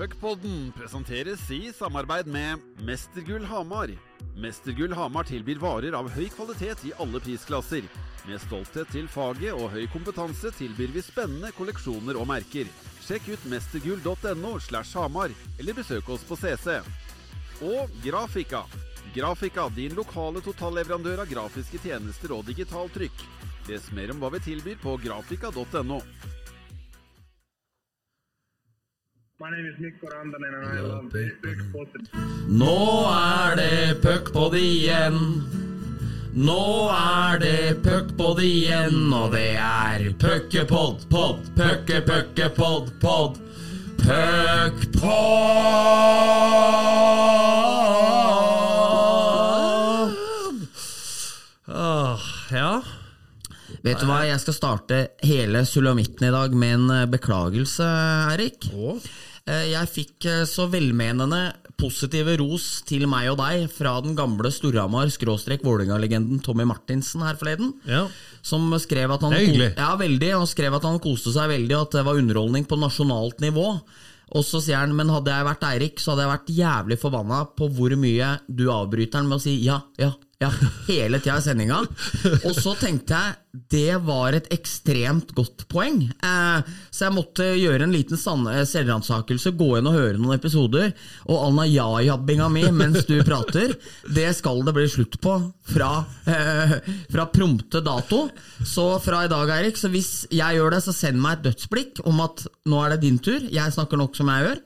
Puckpodden presenteres i samarbeid med Mestergull Hamar. Mestergull Hamar tilbyr varer av høy kvalitet i alle prisklasser. Med stolthet til faget og høy kompetanse tilbyr vi spennende kolleksjoner og merker. Sjekk ut mestergull.no slash hamar, eller besøk oss på CC. Og Grafika. Grafika, din lokale totalleverandør av grafiske tjenester og digitalt trykk. Les mer om hva vi tilbyr på grafika.no. My name is Mikko Rantanen and I love Big Positive. Nå er det puckpod igjen. Nå er det puckpod igjen, og det er puckepod, pod, pucke, pucke, pod, pod. Puckpod! Åh, ja. Vet du hva, jeg skal starte hele sulamitten i dag med en eh, beklagelse, Erik. Eh, Jeg fikk eh, så velmenende positive ros til meg og deg fra den gamle Storhamar skråstrek Vålerenga-legenden Tommy Martinsen her forleden. Ja. Som skrev at han Det er hyggelig. Ja, veldig, og skrev at han koste seg veldig, og at det var underholdning på nasjonalt nivå. Og så sier han, men hadde jeg vært Eirik, så hadde jeg vært jævlig forbanna på hvor mye du avbryter han med å si ja, ja, ja, hele tida i sendinga. Og så tenkte jeg det var et ekstremt godt poeng. Eh, så jeg måtte gjøre en liten eh, selvransakelse, gå inn og høre noen episoder. Og Alna ja-jabbinga mi mens du prater, det skal det bli slutt på fra, eh, fra prompte dato. Så fra i dag, Eirik, så hvis jeg gjør det, så send meg et dødsblikk om at nå er det din tur. Jeg snakker nok som jeg gjør.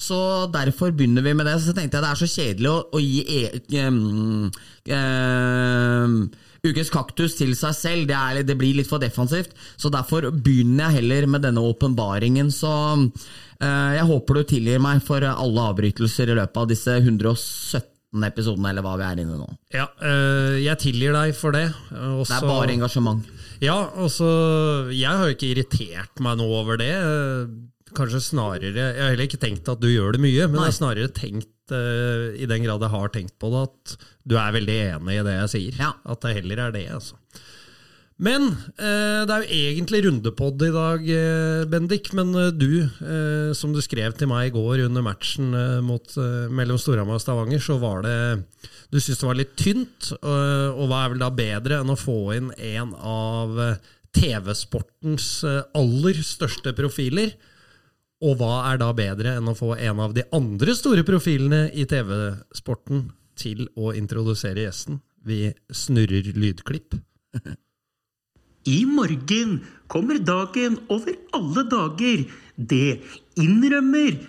Så derfor begynner vi med det. Så tenkte jeg det er så kjedelig å, å gi e um, um, ukens kaktus til seg selv. Det, er, det blir litt for defensivt. Så derfor begynner jeg heller med denne åpenbaringen. Så uh, jeg håper du tilgir meg for alle avbrytelser i løpet av disse 117 episodene, eller hva vi er inne i nå. Ja, eh, jeg tilgir deg for det. Det er bare engasjement. Ja, altså Jeg har jo ikke irritert meg noe over det. Kanskje snarere Jeg har heller ikke tenkt at du gjør det mye, men jeg har snarere tenkt, uh, i den grad jeg har tenkt på det, at du er veldig enig i det jeg sier. Ja. At det heller er det, altså. Men uh, det er jo egentlig rundepod i dag, uh, Bendik. Men du, som du skrev til meg i går under matchen mot, mellom Storhamar og Stavanger, så var det Du syntes det var litt tynt. og hva er vel da bedre enn å få inn en av TV-sportens aller største profiler? Og hva er da bedre enn å få en av de andre store profilene i TV-sporten til å introdusere gjesten? Vi snurrer lydklipp. I morgen kommer dagen over alle dager. Det innrømmer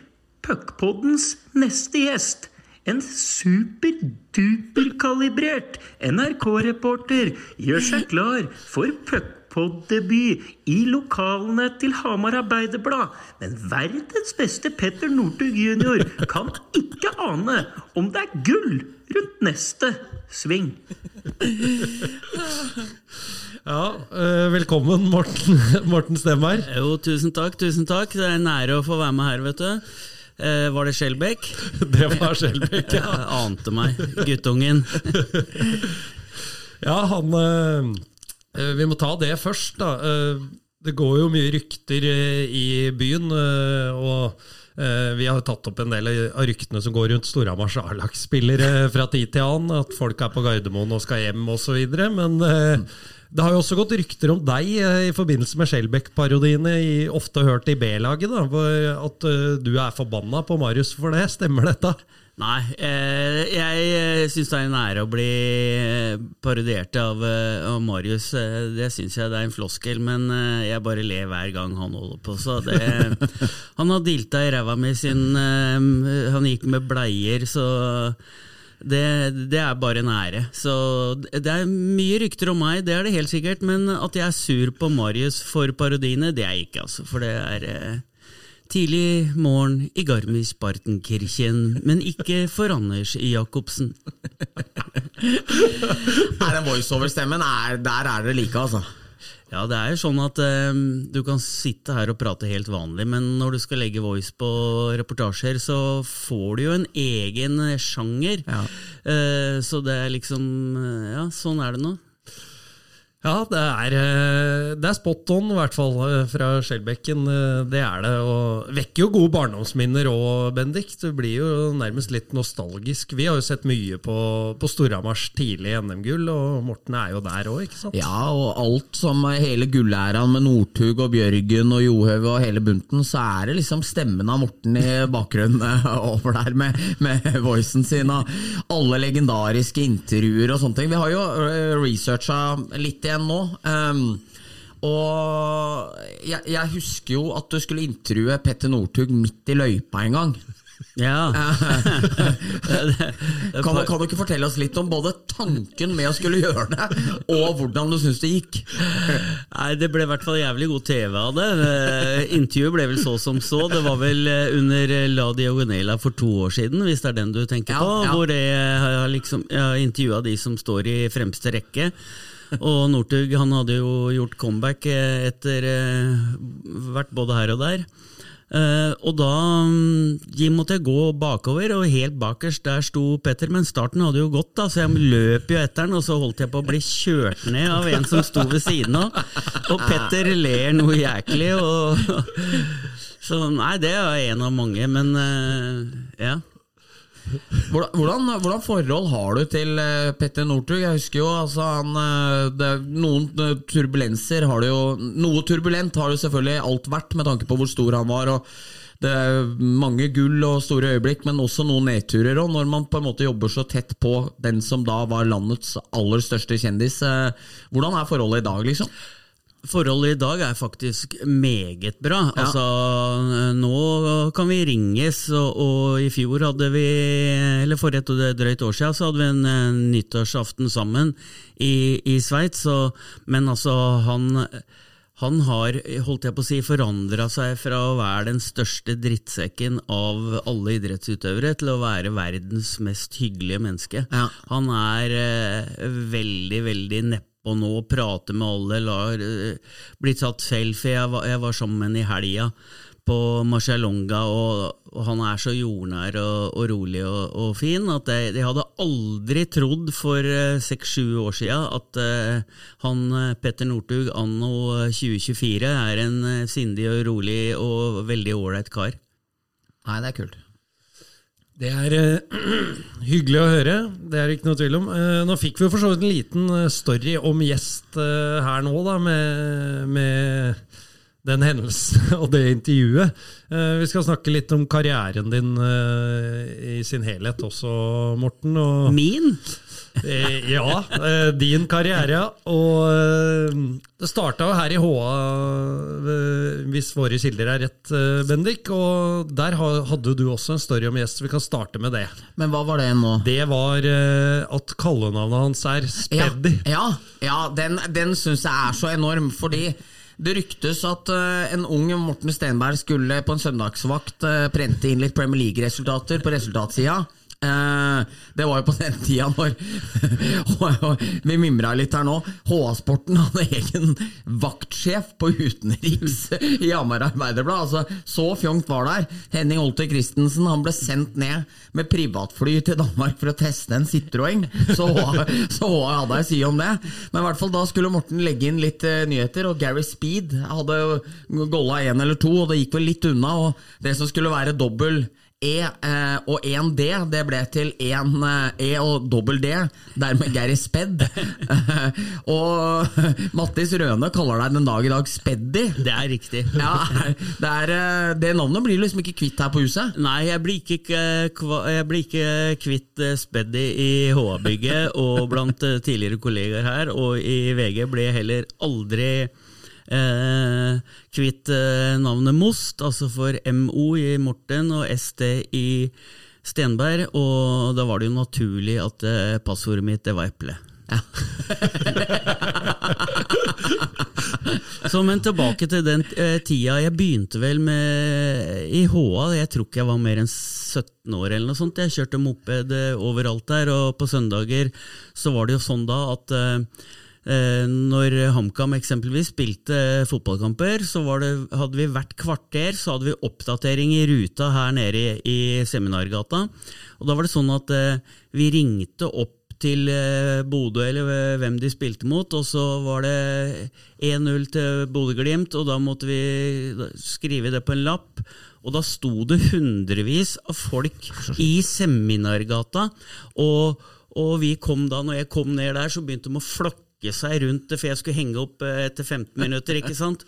Puckpoddens neste gjest. En superduperkalibrert NRK-reporter gjør seg klar for puckpod-debut i lokalene til Hamar Arbeiderblad. Men verdens beste Petter Northug jr. kan ikke ane om det er gull rundt neste sving. Ja, eh, Velkommen, Morten, Morten Stemmer. Jo, tusen takk, tusen takk. Det er en ære å få være med her, vet du. Eh, var det Skjelbekk? Det var Skjelbekk, Ja, Jeg ante meg. Guttungen. Ja, han eh, Vi må ta det først, da. Eh, Det går jo mye rykter eh, i byen, eh, og eh, vi har tatt opp en del av ryktene som går rundt Storhamars A-lagsspillere fra tid til annen. At folk er på Gardermoen og skal hjem osv. Men eh, det har jo også gått rykter om deg eh, i forbindelse med Skjelbæk-parodiene, ofte hørt i B-laget, da, at eh, du er forbanna på Marius for det. Stemmer dette? Nei, eh, jeg syns det er en ære å bli eh, parodiert av, eh, Marius. Eh, det syns jeg det er en floskel, men eh, jeg bare ler hver gang han holder på. Så det, han har dilta i ræva mi siden eh, han gikk med bleier, så det, det er bare en ære. Så det er mye rykter om meg, det er det helt sikkert. Men at jeg er sur på Marius for parodiene, det er jeg ikke, altså. For det er eh, tidlig morgen i Garmisch-Bartenkirchen, men ikke for Anders Jacobsen. Nei, den voiceover-stemmen, er- der er det like, altså. Ja, det er jo sånn at eh, du kan sitte her og prate helt vanlig, men når du skal legge voice på reportasjer, så får du jo en egen sjanger. Ja. Eh, så det er liksom eh, Ja, sånn er det nå. Ja, det er, eh, det er spot on, i hvert fall eh, fra Skjelbekken. eh, Det er det. Og vekker jo gode barndomsminner òg, Bendik. Du blir jo nærmest litt nostalgisk. Vi har jo sett mye på, på Storhamars tidlige NM-gull, og Morten er jo der òg, ikke sant? Ja, og alt som hele gullæraen med Northug og Bjørgen og Johaug og hele bunten, så er det liksom stemmen av Morten i bakgrunnen over der med, med voicen sin og alle legendariske intervjuer og sånne ting. Vi har jo researcha litt igjen nå. Um, og jeg, jeg husker jo at du skulle intervjue Petter Northug midt i løypa en gang. Ja. Kan, du- kan du ikke fortelle oss litt om både tanken med å skulle gjøre det, og hvordan du syns det gikk? Nei, Det ble i hvert fall jævlig god TV av det. Eh, Intervjuet ble vel så som så. Det var vel eh, under eh, La Diagonela for to år siden, hvis det er den du tenker på. ja. Hvor jeg har liksom, intervjua de som står i fremste rekke. Og Northug han hadde jo gjort comeback eh, etter eh, vært både her og der. Eh, og da mm, måtte jeg gå bakover, og helt bakerst der sto Petter. Men starten hadde jo gått, da, så jeg løp jo etter den, og så holdt jeg på å bli kjørt ned av en som sto ved siden av. Og Petter ler noe jæklig. Og, så nei, det er en av mange, men ja. Hvordan, hvordan, forhold har du til eh, Petter Northug? Jeg husker jo altså han eh, det, Noen eh, turbulenser har det jo Noe turbulent har det selvfølgelig alt vært, med tanke på hvor stor han var. og det er mange gull og store øyeblikk, men også noen nedturer. Og når man på en måte jobber så tett på den som da var landets aller største kjendis, hvordan er forholdet i dag, liksom? Forholdet i dag er faktisk meget bra. Altså, nå kan vi ringes, og, og i fjor hadde vi, eller for et drøyt år siden, så hadde vi en, en nyttårsaften sammen i, i Sveits. Men altså, han han har holdt jeg på å si, forandra seg fra å være den største drittsekken av alle idrettsutøvere til å være verdens mest hyggelige menneske. Ja. Han er eh, veldig, veldig nedpå nå, prater med alle, lar, uh, blir tatt selfie. Jeg var, jeg var sammen med henne i helga på Marcialonga, og, og han er så jordnær og, og rolig og, og fin at jeg, jeg hadde aldri trodd for seks-sju år siden at uh, han eh, Petter Northug anno 2024 er en eh, sindig og rolig og veldig ålreit kar. Nei, det er kult. Det er uh, hyggelig å høre, det er det ikke noe tvil om. Uh, nå fikk vi jo for så vidt en liten eh, story om gjest uh, her nå, da, med, med den hendelsen og det intervjuet. Vi skal snakke litt om karrieren din i sin helhet også, Morten. Og, Min? Eh, ja, eh, din karriere. Og eh, det starta jo her i HA, hvis våre kilder er rett, Bendik. Og der hadde du også en story om gjest. Vi kan starte med det. Men hva var det nå? Det var at kallenavnet hans er Speddy. Ja, ja, ja den, den syns jeg er så enorm, fordi det ryktes at en ung Morten Stenberg skulle på en søndagsvakt prente inn litt Premier League-resultater på resultatsida. Eh, det var jo på den tida når Vi mimra litt her nå. HA-sporten hadde egen vaktsjef på utenriks i Hamar Arbeiderblad. Altså, så fjongt var der. Henning Holte Christensen han ble sendt ned med privatfly til Danmark for å teste en Citroën. Så HA hadde jeg si om det. Men i hvert fall da skulle Morten legge inn litt eh, nyheter, og Gary Speed hadde golla én eller to, og det gikk vel litt unna. Og det som skulle være dobbel E eh, og 1D, det ble til 1 eh, E og dobbel D, dermed Gary Spedd. og Mattis Røne kaller deg den dag i dag Speddy. Det er riktig. Ja, det, er, eh, det navnet blir du liksom ikke kvitt her på huset. Nei, jeg blir ikke, jeg blir ikke kvitt eh, Speddy i HA-bygget og blant tidligere kollegaer her, og i VG ble jeg heller aldri eh, kvitt eh, navnet Most, altså for MO i Morten og ST i Stenberg, og da var det jo naturlig at eh, passordet mitt det var eple. Ja. Så, men tilbake til den eh, tida. Jeg begynte vel med i HA, jeg tror ikke jeg var mer enn 17 år eller noe sånt. Jeg kjørte moped eh, overalt der, og på søndager så var det jo sånn da at eh, når HamKam eksempelvis spilte eh, fotballkamper, så det, hadde vi hvert kvarter så hadde vi oppdatering i ruta her nede i, i Seminargata. Og da var det sånn at eh, vi ringte opp til eh, Bodø, eller eh, hvem de spilte mot, og så var det 1-0 til Bodø-Glimt, og da måtte vi skrive det på en lapp. Og da sto det hundrevis av folk i Seminargata, og, og vi kom da, når jeg kom ned der, så begynte de å flokke seg rundt det, for jeg skulle henge opp eh, etter 15 minutter, ikke sant?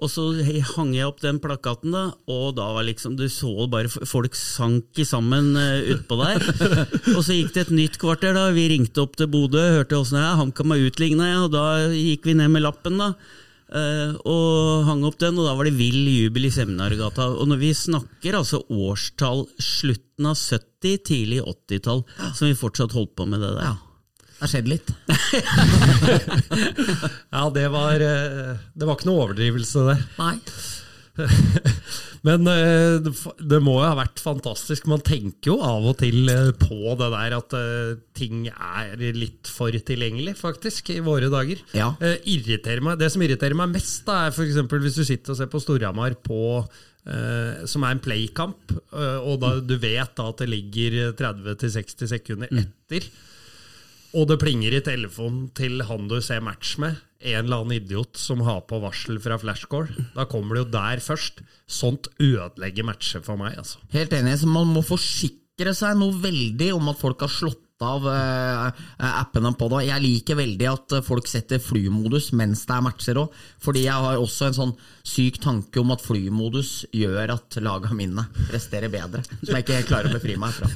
Og så hang jeg opp den plakaten, da, og da var liksom Du så bare folk sank i sammen uh, utpå der. og så gikk det et nytt kvarter, da. Vi ringte opp til Bodø, hørte åssen det er. HamKam har utligna, ja, og da gikk vi ned med lappen, da. eh, og hang opp den, og da var det vill jubel i Seminargata. Og når vi snakker altså årstall slutten av 70, tidlig 80-tall, som vi fortsatt holdt på med det der. Ja. Det har skjedd litt. Ja, det var, eh, det var ikke noe overdrivelse, det. Nei. Men eh, det må jo ha vært fantastisk. Man tenker jo av og til eh, på det der at ting er litt for tilgjengelig, faktisk, i våre dager. Ja. Det som irriterer meg mest, da, er f.eks. hvis du sitter og ser på Storhamar på Uh, som er en playkamp, uh, og da du vet da at det ligger 30-60 sekunder etter, og det plinger i telefonen til han du ser match med, en eller annen idiot som har på varsel fra flashcore. Da kommer det jo der først. Sånt ødelegger matcher for meg, altså. Helt enig, så man må forsikre seg noe veldig om at folk har slått av eh, appene på det. Jeg liker veldig at eh, folk setter flymodus mens det er matcher òg, fordi jeg har også en sånn syk tanke om at flymodus gjør at laga mine presterer bedre, som jeg ikke klarer å befri meg fra.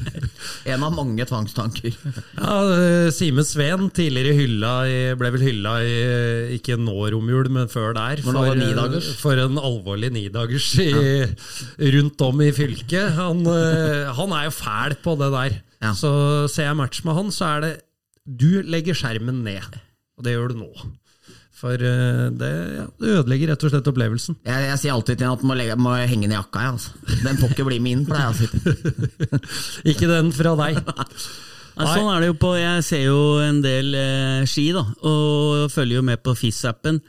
En av mange tvangstanker. Ja, eh, Simen Sveen, tidligere hylla i, ble vel hylla i eh, ikke nå romjul, men før der. For, eh, for en alvorlig nidagers i, rundt om i fylket. Han, eh, han er jo fæl på det der. Ja. Så ser jeg match med han, så er det Du legger skjermen ned. Og det gjør du nå. For eh, det, ja, det ødelegger rett og slett opplevelsen. Jeg, jeg sier alltid til henne at den må, legge, må henge ned jakka. Jeg, altså. Den får ikke bli min, pleier jeg å si Ikke den fra deg. Nei, sånn er det jo på Jeg ser jo en del eh, ski, da, og følger jo med på FIS-appen.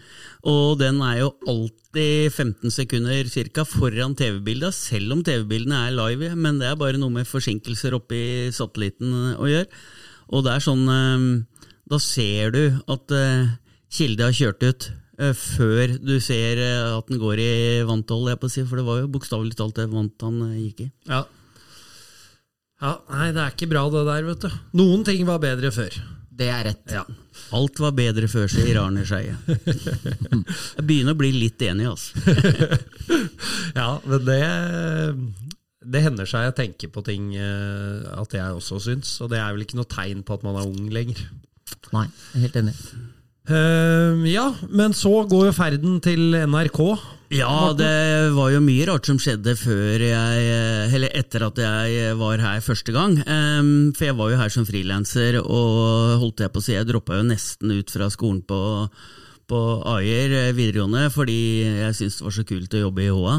Og den er jo alltid 15 sekunder cirka foran TV-bildet, selv om TV-bildene er live. Men det er bare noe med forsinkelser oppi satellitten eh, å gjøre. Og det er sånn eh, Da ser du at eh, Kilde har kjørt ut. Før du ser at den går i vanntoll, jeg på å si, for det var jo bokstavelig talt det vant han gikk i. Ja. ja. Nei, det er ikke bra det der, vet du. Noen ting var bedre før. Det er rett. Ja. Alt var bedre før, sier Arne Skeie. Jeg begynner å bli litt enig, altså. Ja, men det Det hender seg jeg tenker på ting eh, at jeg også syns, og det er vel ikke noe tegn på at man er ung lenger. Nei, jeg er helt enig. Uh, ja, men så går jo ferden til NRK. Ja, det var jo mye rart som skjedde før jeg Eller etter at jeg var her første gang. For jeg var jo her som frilanser, og holdt jeg på å si Jeg droppa jo nesten ut fra skolen på, på Ajer eh, videregående fordi jeg syntes det var så kult å jobbe i HA.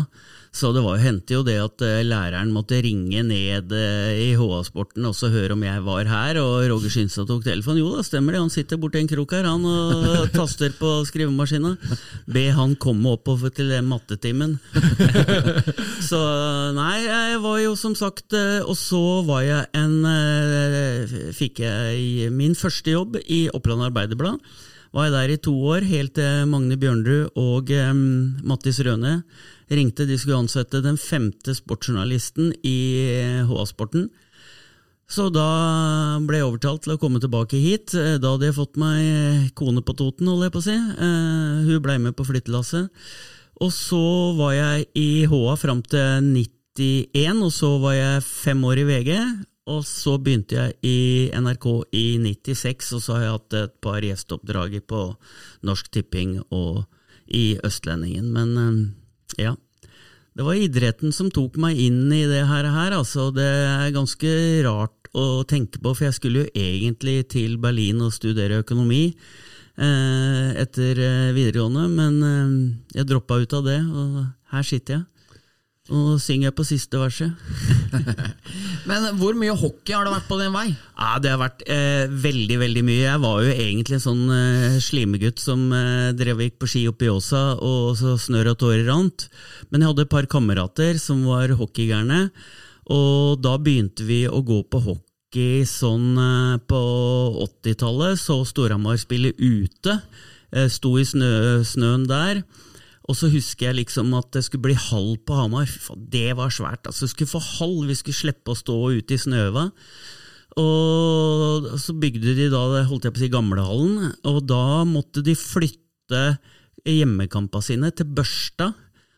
Så det var, hendte jo det at eh, læreren måtte ringe ned eh, i HA-sporten og høre om jeg var her, og Roger Synstad tok telefonen. Jo da, stemmer det, han sitter borti en krok her han og taster på skrivemaskina. Be han komme opp til mattetimen. så nei, jeg var jo som sagt eh, Og så var jeg en Fikk jeg min første jobb i Oppland Arbeiderblad. Var jeg der i to år, helt til Magne Bjørnrud og um, Mattis Røne ringte. De skulle ansette den femte sportsjournalisten i HA-sporten. Så da ble jeg overtalt til å komme tilbake hit. Eh, Da hadde jeg fått meg kone på Toten, holder jeg på å si. Eh, hun blei med på flyttelasset. Og så var jeg i HA fram til 91, og så var jeg fem år i VG. Og så begynte jeg i NRK i 96, og så har jeg hatt et par gjesteoppdrag på Norsk Tipping og i Østlendingen. Men eh, ja. Det var idretten som tok meg inn i det her. altså. Det er ganske rart å tenke på, for jeg skulle jo egentlig til Berlin og studere økonomi eh, etter eh, videregående, men eh, jeg droppa ut av det, og her sitter jeg. Og synger jeg på siste verset. Men hvor mye hockey har det vært på din vei? Ja, Det har vært eh, veldig veldig mye. Jeg var jo egentlig en sånn eh, slimegutt som eh, drev og gikk på ski oppe i Åsa, og så snørr og tårer rant. Men jeg hadde et par kamerater som var hockeygærne, og da begynte vi å gå på hockey hockey sånn eh, på 80-tallet, så Storhamar spille ute. Eh, Sto i snø, snøen der. Og så husker jeg liksom at det skulle bli halv på Hamar. Det var svært. altså Vi skulle få halv, vi skulle slippe å stå ute i snøva. Og så bygde de da, holdt jeg på å si, gamlehallen, og da måtte de flytte hjemmekampene sine til Børstad.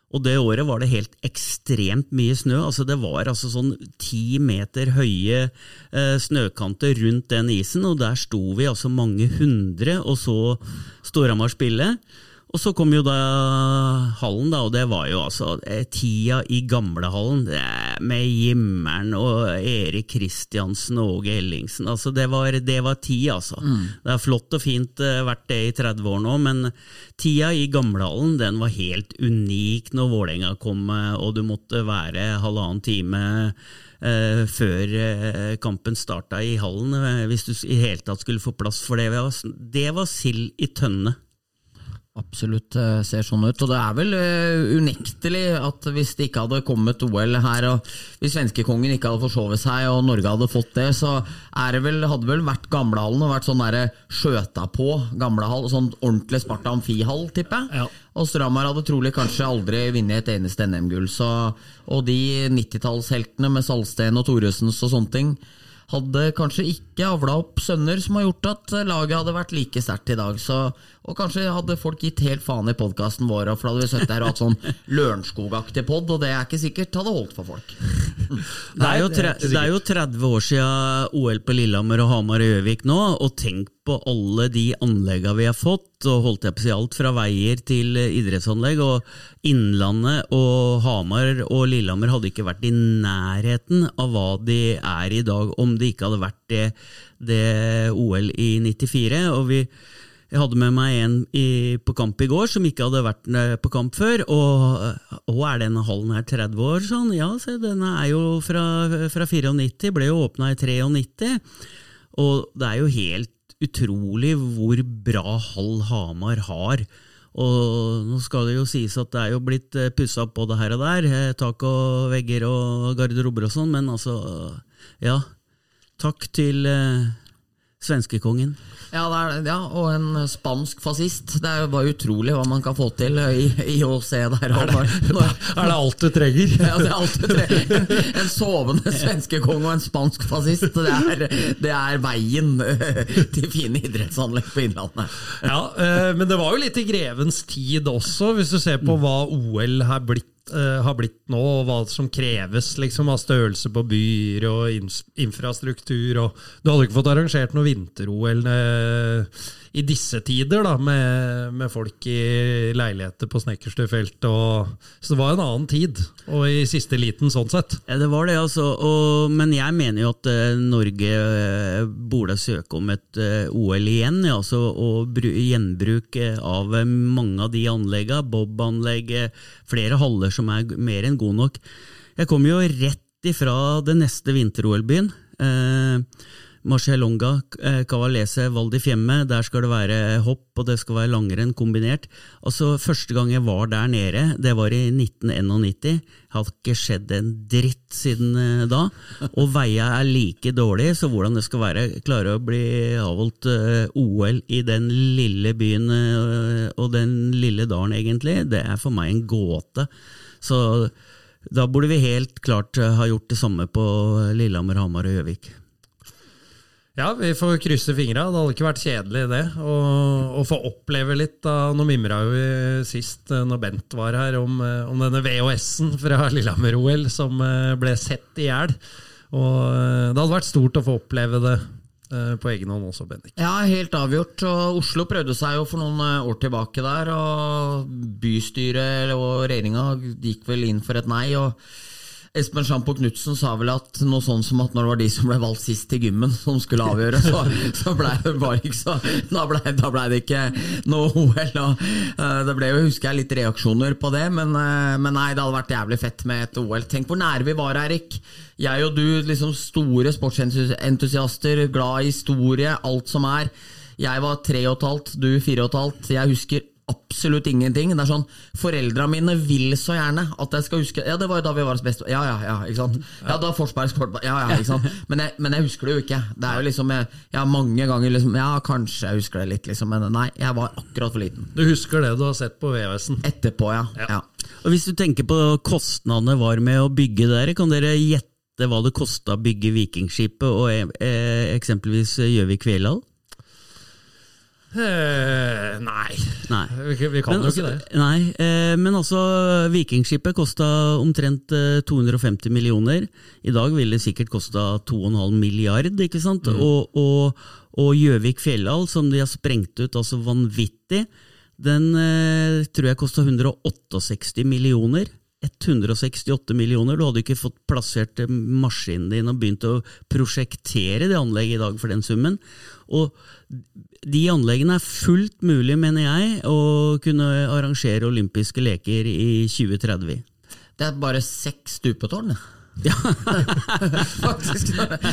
Og det året var det helt ekstremt mye snø. altså Det var altså sånn ti meter høye eh, snøkanter rundt den isen, og der sto vi altså mange hundre og så Storhamar spille. Og så kom jo da hallen, da, og det var jo altså eh, tida i gamlehallen. Med Jimmeren og Erik Kristiansen og Åge Ellingsen. Altså, det var, det var tid, altså. Det er flott og fint uh, vært det i 30 år nå, men tida i gamlehallen den var helt unik når Vålerenga kom, eh, og du måtte være halvannen time Uh, før uh, kampen starta i hallen, uh, hvis du i hele tatt skulle få plass. For det det var sild i tønne. Absolutt eh, ser sånn ut. Og det er vel eh, unektelig at hvis det ikke hadde kommet OL her, og hvis svenskekongen ikke hadde forsovet seg og Norge hadde fått det, så er det vel, hadde vel vært Gamlehallen og vært sånn derre skjøta på gamlehall, sånn ordentlig Sparta Amfihall, tipper jeg. Ja. Og Stramar hadde trolig kanskje aldri vunnet et eneste NM-gull. Og de 90-tallsheltene med Salsten og Thoresens og sånne ting hadde kanskje ikke avla opp sønner som har gjort at laget hadde vært like sterkt i dag. Så, og kanskje hadde folk gitt helt faen i podkasten vår, for da hadde vi sittet her og hatt sånn Lørenskog-aktig pod, og det er ikke sikkert hadde holdt for folk. Det er, jo tre, det er jo 30 år siden OL på Lillehammer og Hamar og Gjøvik nå, og tenk på alle de anleggene vi har fått, og holdt jeg på å si alt fra veier til idrettsanlegg, og Innlandet og Hamar og Lillehammer hadde ikke vært i nærheten av hva de er i dag, om det ikke hadde vært det, det OL i 94. og vi jeg hadde med meg en i, på kamp i går som ikke hadde vært eh, på kamp før. Og, og er denne hallen her 30 år? Sånn, ja, se, den er jo fra, fra 94, ble jo åpna i 93. Og det er jo helt utrolig hvor bra hall Hamar har. Og nå skal det jo sies at det er jo blitt pussa opp både her og der. eh, Tak og vegger og garderober og sånn, men altså Ja. Takk til eh, svenskekongen. Ja, er, ja, og en spansk fascist. Det er jo bare utrolig hva man kan få til i, i se der. Er det, Er det alt du trenger? Ja, det er alt du En, en sovende svenskekonge og en spansk fascist. Det er, det er veien til fine idrettsanlegg på Innlandet. Ja, eh, men det var jo litt i grevens tid også, hvis du ser på hva OL har blitt, eh, har blitt nå, og hva som kreves liksom, av størrelse på byer og infrastruktur. Og du hadde ikke fått arrangert noe vinter-OL eh, i disse tider, da, med, med folk i leiligheter på Snekkerstøfelt. Og, så det var en annen tid, og i siste liten sånn sett. Ja, det var det, altså. Og, men jeg mener jo at uh, Norge uh, burde søke om et uh, OL igjen. Ja, altså, og bru, gjenbruk eh, av eh, mange av de anleggene. Bob-anlegg, eh, flere haller som er mer enn gode nok. Jeg kommer jo rett ifra det neste vinter-OL-byen. Eh, Marcialonga, eh, Cavalese, Val di Fiemme. Der skal det være hopp, og det skal være langrenn kombinert. Altså, Første gang jeg var der nede, det var i 1991. Har ikke skjedd en dritt siden eh, da. Og veia er like dårlig, så hvordan det skal være klare å bli avholdt eh, OL i den lille byen og den lille dalen, egentlig, det er for meg en gåte. Så da burde vi helt klart ha gjort det samme på Lillehammer, Hamar og Gjøvik. Ja, vi får krysse fingra. Det hadde ikke vært kjedelig, det. Å få oppleve litt. da. Nå mimra jo sist, eh, når Bent var her, om, eh, om denne VHS-en fra Lillehammer-OL som eh, ble sett i hjel. Og det hadde vært stort å få oppleve det på egen hånd også, Bendik. Ja, helt avgjort. Og Oslo prøvde seg jo for noen år tilbake der, og bystyret og regjeringa gikk vel inn for et nei. og Espen Sjampo Knutsen sa vel at noe sånn som at når det var de som ble valgt sist til gymmen, som skulle avgjøre, så, så ble det bare ikke så Da ble, da ble det ikke noe OL. Og, uh, det ble jo, husker jeg, litt reaksjoner på det, men, uh, men nei, det hadde vært jævlig fett med et OL. Tenk hvor nære vi var, Erik. Jeg og du, liksom store sportsentusiaster, glad i historie, alt som er. Jeg var tre og et halvt, du fire og et halvt. Jeg husker absolutt ingenting. Det er sånn, Foreldra mine vil så gjerne at jeg skal huske Ja, det var jo da vi var hos beste Ja, ja, ja. ikke sant? Ja, da Forsberg skåret Ja, ja, ikke sant. Men jeg, men jeg husker det jo ikke. Det er jo liksom Jeg, jeg har mange ganger liksom Ja, kanskje jeg husker det litt, liksom. Men nei, jeg var akkurat for liten. Du husker det du har sett på VHS-en? Etterpå, ja. ja. Og Hvis du tenker på kostnadene var med å bygge der, kan dere gjette hva det kosta å bygge Vikingskipet og eh, eksempelvis Gjøvik-Kveldal? Eh, nei. Nei. Vi, vi kan Men jo altså, ikke det. Nei, eh, men altså Vikingskipet kosta omtrent eh, 250 millioner. I dag ville det sikkert kosta 2,5 milliard, ikke sant? Og, og, og Gjøvik Fjellhall, som de har sprengt ut altså vanvittig, den eh, tror jeg kosta 168 millioner. 168 millioner. Du hadde ikke fått plassert eh, maskinen din og begynt å prosjektere det anlegget i dag for den summen. Og de anleggene er fullt mulig, mener jeg, å kunne arrangere olympiske leker i 2030. Det er bare seks stupetårn. Det. Faktisk. Ja, det,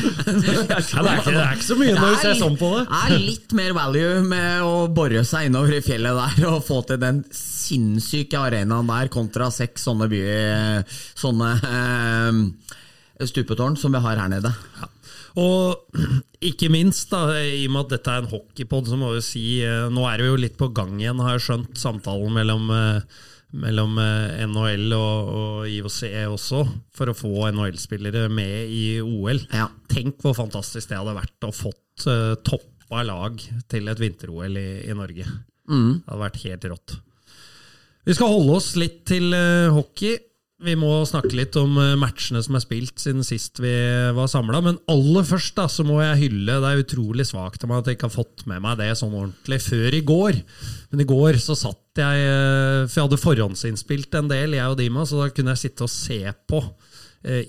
er ikke, det er ikke så mye når du ser sånn på det. Det er litt mer value med å bore seg innover i fjellet der og få til den sinnssyke arenaen der, kontra seks sånne, byer sånne eh, stupetårn som vi har her nede. Og ikke minst, da, i og med at dette er en hockeypod, så må vi si eh, Nå er vi jo litt på gang igjen, har jeg skjønt, samtalen mellom, eh, mellom eh, NHL og, og IOC også, for å få NHL-spillere med i OL. Ja. Tenk hvor fantastisk det hadde vært å fått uh, toppa lag til et vinter-OL i, i Norge. Mm. Det hadde vært helt rått. Vi skal holde oss litt til uh, hockey. Vi må snakke litt om eh, matchene som er spilt siden sist vi var samla. Men aller først da, så må jeg hylle Det er utrolig svakt av meg at jeg ikke har fått med meg det sånn ordentlig før i går. Men i går så satt jeg eh, For jeg hadde forhåndsinnspilt en del, jeg og Dima, så da kunne jeg sitte og se på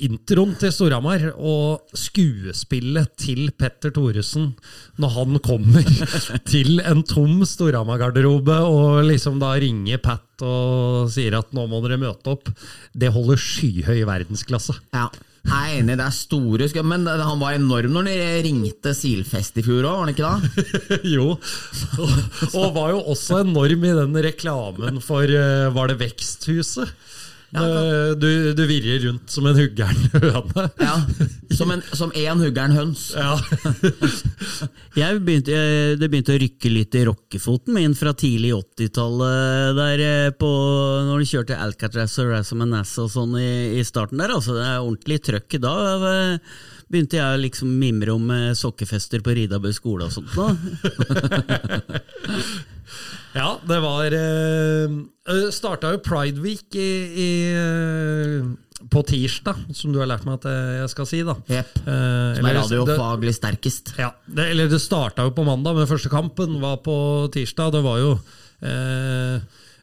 introen til Storhamar og skuespillet til Petter Thoresen når han kommer til en tom Storhamar-garderobe og liksom da ringer Pat og sier at nå må dere møte opp, det holder skyhøy verdensklasse. Ja, jeg er enig, det er store sk- Men han var enorm når han ringte Silfest i fjor òg, var han ikke da? jo, og, og var jo også enorm i den reklamen for eh, Var det Veksthuset? Eh, Du, du virrer rundt som en huggern høne. Ja, Som en som én huggern høns. Ja. Jeg begynte, jeg, det begynte å rykke litt i rockefoten min fra tidlig 80-tallet, der eh, på, når de kjørte Alcatraz og Razam and Nass og sånn i, i starten der. Altså, det er ordentlig trøkk da. eh, Begynte jeg å liksom mimre om sokkefester på Ridabø skole og sånt. da. Ja, det var uh, Starta jo Pride Week i, i, eh, på tirsdag, som du har lært meg at jeg skal si. da. Yep. Eh, Som er radiofaglig sterkest. Ja, det, eller det starta jo på mandag, men første kampen var på tirsdag. Det var jo eh,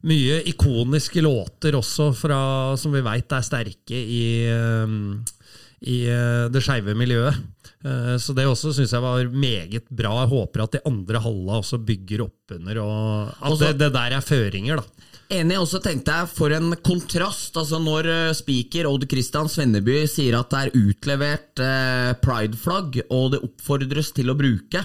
mye ikoniske låter også, fra, som vi veit er sterke i, eh, i eh, det skeive miljøet. Eh, så det også syns jeg var meget bra. Jeg håper at de andre halla også bygger opp under, og at Også- det, det der er føringer, da. Enig, og så tenkte jeg for en kontrast. altså Når eh, speaker Odd Christian Svenneby sier at det er utlevert eh, prideflagg, og det oppfordres til å bruke,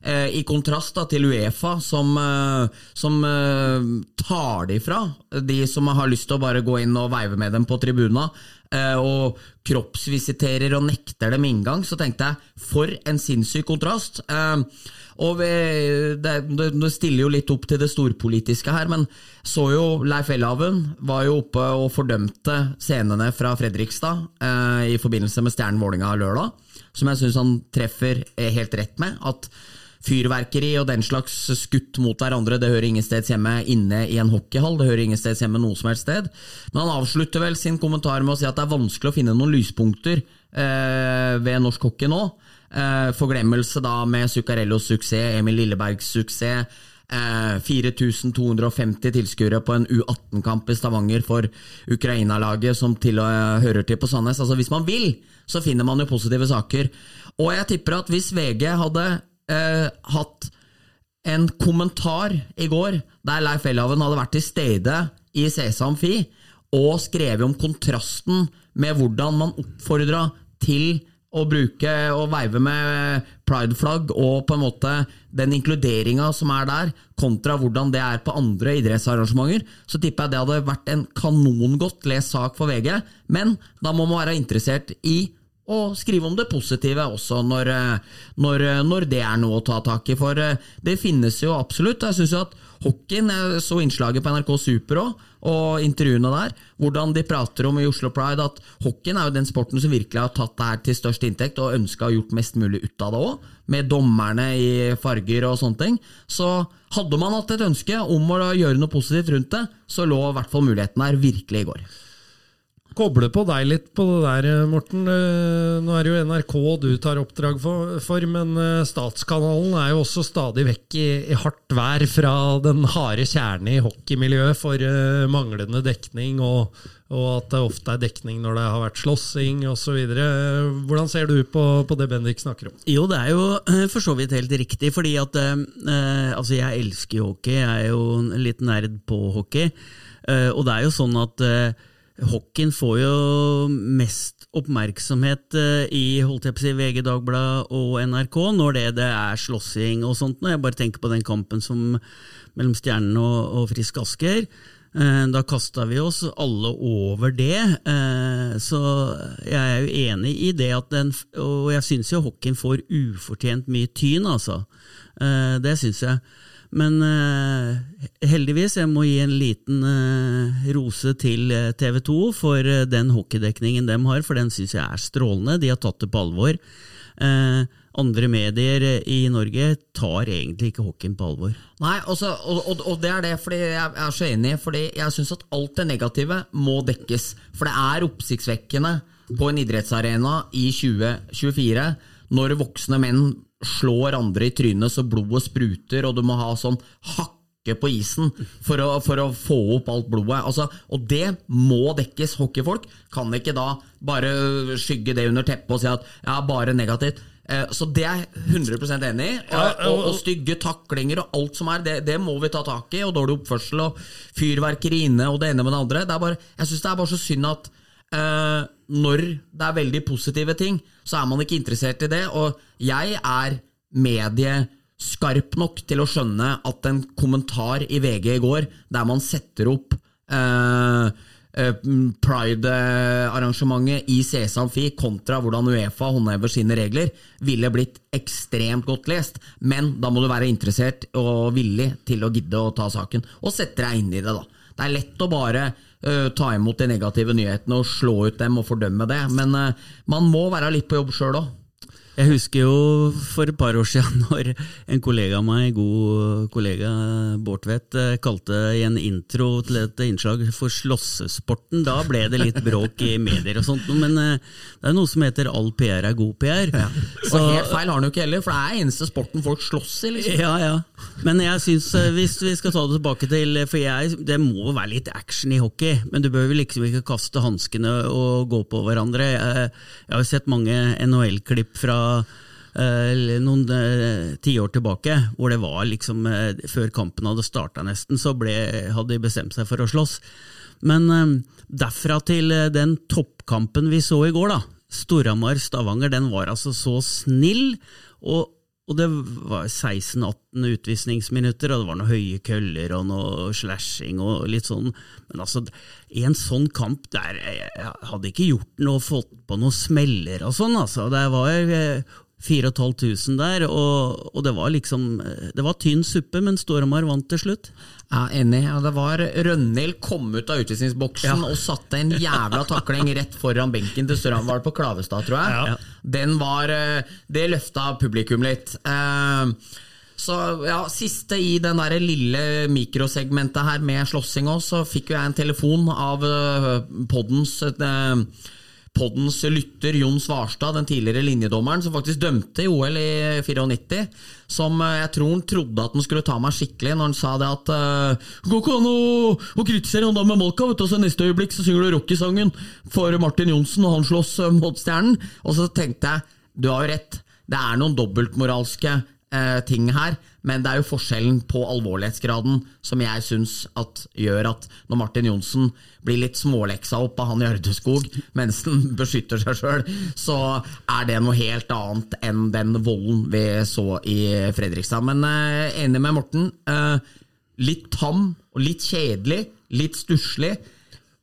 i kontrast da til Uefa, som, eh, som eh, tar det ifra de som har lyst til å bare gå inn og veive med dem på tribuna, eh, og kroppsvisiterer og nekter dem inngang, så tenkte jeg for en sinnssyk kontrast. Eh, og det, stiller jo litt opp til det storpolitiske her, men så jo Leif Elhaven var jo oppe og fordømte scenene fra Fredrikstad eh, i forbindelse med Stjernen Vålinga lørdag, som jeg syns han treffer eh, helt rett med. At fyrverkeri og den slags skutt mot hverandre, det hører ingen steds hjemme inne i en hockeyhall. Det hører ingen steds hjemme noe som helst sted. Men han avslutter vel sin kommentar med å si at det er vanskelig å finne noen lyspunkter eh, ved norsk hockey nå. Eh, forglemmelse da med Zuccarellos suksess, Emil Lillebergs suksess. Eh, 4250 tilskuere på en U18-kamp i Stavanger for Ukraina-laget som til og med hører til på Sandnes. Altså Hvis man vil, så finner man jo positive saker. Og jeg tipper at hvis VG hadde eh, hatt en kommentar i går der Leif Elhaven hadde vært til stede i Sesam Fi og skrevet om kontrasten med hvordan man oppfordra til å bruke og veive med prideflagg og på en måte den inkluderinga som er der, kontra hvordan det er på andre idrettsarrangementer, så tipper jeg det hadde vært en kanongodt lest sak for VG. Men da må man være interessert i å skrive om det positive også, når, eh, når, når det er noe å ta tak i. For eh, det finnes jo absolutt. Jeg syns jo at hockeyen Jeg så innslaget på NRK Super òg, og intervjuene der. Hvordan de prater om i Oslo Pride at hockeyen er jo den sporten som virkelig har tatt det her til størst inntekt, og ønska å gjort mest mulig ut av det òg, med dommerne i farger og sånne ting. Så hadde man hatt et ønske om å gjøre noe positivt rundt det, så lå i hvert fall muligheten her virkelig i går. Koble på deg litt på det der, Morten. Eh, Nå er det jo NRK du tar oppdrag for, men eh, Statskanalen er jo også stadig vekk i, i hardt vær fra den harde kjerne i hockeymiljøet for manglende dekning, og, og, at det ofte er dekning når det har vært slåssing osv. Hvordan ser du på, på, det Bendik snakker om? Jo, det er jo for så vidt helt riktig, fordi at uh, Altså, jeg elsker hockey, jeg er jo litt nerd på hockey, uh, og det er jo sånn at Hockeyen får jo mest oppmerksomhet eh, i si, VG, Dagbladet og NRK når det, det er slåssing og sånt. Når jeg bare tenker på den kampen som, mellom Stjernen og, og Frisk Asker. Eh, da kasta vi oss alle over det, eh, så jeg er jo enig i det at den Og jeg syns jo hockeyen får ufortjent mye tyn, altså. Det syns jeg. Men uh, heldigvis, jeg må gi en liten uh, rose til eh, TV 2 for den hockeydekningen de har, for den syns jeg er strålende. De har tatt det på alvor. andre medier i Norge tar egentlig ikke hockeyen på alvor. Nei, også, og, og, og, det er det fordi jeg er så enig, fordi jeg syns at alt det negative må dekkes. For det er oppsiktsvekkende på en idrettsarena i 2024 når voksne menn slår andre i trynet så blodet spruter, og du må ha sånn hakke på isen for å, for å få opp alt blodet. Altså, og det må dekkes. Hockeyfolk kan ikke da bare skygge det under teppet og si at ja, bare negativt. Eh, så det er jeg 100 enig i. Og, og, og, stygge taklinger og alt som er, det, det, må vi ta tak i. Og dårlig oppførsel og fyrverkeri inne og det ene med det andre. Det bare, jeg syns det er bare så synd at uh, når det er veldig positive ting, så er man ikke interessert i det. Og jeg er medieskarp nok til å skjønne at en kommentar i VG i går, der man setter opp uh, Pride-arrangementet i CS Amfi kontra hvordan Uefa håndhever sine regler, ville blitt ekstremt godt lest. Men da må du være interessert og villig til å gidde å ta saken, og sette deg inn i det. da. Det er lett å bare uh, ta imot de negative nyhetene og slå ut dem og fordømme det, men uh, man må være litt på jobb sjøl òg. Jeg husker jo for et par år siden når en kollega av meg, god kollega Bård Tvedt, eh, kalte i en intro til et innslag for slåssesporten. Da ble det litt bråk i medier og sånt, men eh, det er noe som heter all PR er god PR. Ja. Så, og helt feil har han jo ikke heller, for det er eneste sporten folk slåss i. Liksom. Ja, ja. Men jeg syns, eh, hvis vi skal ta det tilbake til For jeg, det må være litt action i hockey, men du bør vel liksom ikke kaste hanskene og gå på hverandre. Jeg, jeg har sett mange NHL-klipp fra noen uh, tiår tilbake, hvor det var liksom uh, Før kampen hadde starta nesten, så ble, hadde de bestemt seg for å slåss. Men derfra til den toppkampen vi så i går, da, Storhamar-Stavanger, den var altså så snill. og og det var 16-18 utvisningsminutter, og det var noen høye køller og noe slashing og litt sånn. Men altså, i en sånn kamp der jeg hadde ikke gjort noe, fått på noen smeller og sånn, altså. Det var 4500 der, og, og, det var liksom Det var tynn suppe, men Stormar vant til slutt. Ja, Enig. Ja, det var Rønhild kom ut av utvisningsboksen ja. og satte en jævla takling rett foran benken til Stormar Var på Klavestad, tror jeg? Ja. Den var eh, Det løfta publikum litt. Uh, så ja, Siste i den der lille mikrosegmentet her med slåssing òg, så fikk jo jeg en telefon av uh, poddens poddens lytter Jon Svarstad, den tidligere linjedommeren, som faktisk dømte i OL i 94. Som eh, jeg tror han trodde at han skulle ta meg skikkelig når han sa det at uh, Går ikke an å, kritisere han da med Malka, vet du, og så neste øyeblikk så synger du Rocky-sangen for Martin Johnsen, og han slåss uh, mot Stjernen. Og så tenkte jeg, du har jo rett, det er noen dobbeltmoralske uh, ting her, Men det er jo forskjellen på alvorlighetsgraden som jeg syns gjør at når Martin Johnsen blir litt småleksa opp av han Gjerdeskog mens han beskytter seg sjøl, så er det noe helt annet enn den volden vi så i Fredrikstad. Men eh, enig med Morten. Eh, litt tam og litt kjedelig, litt stusslig.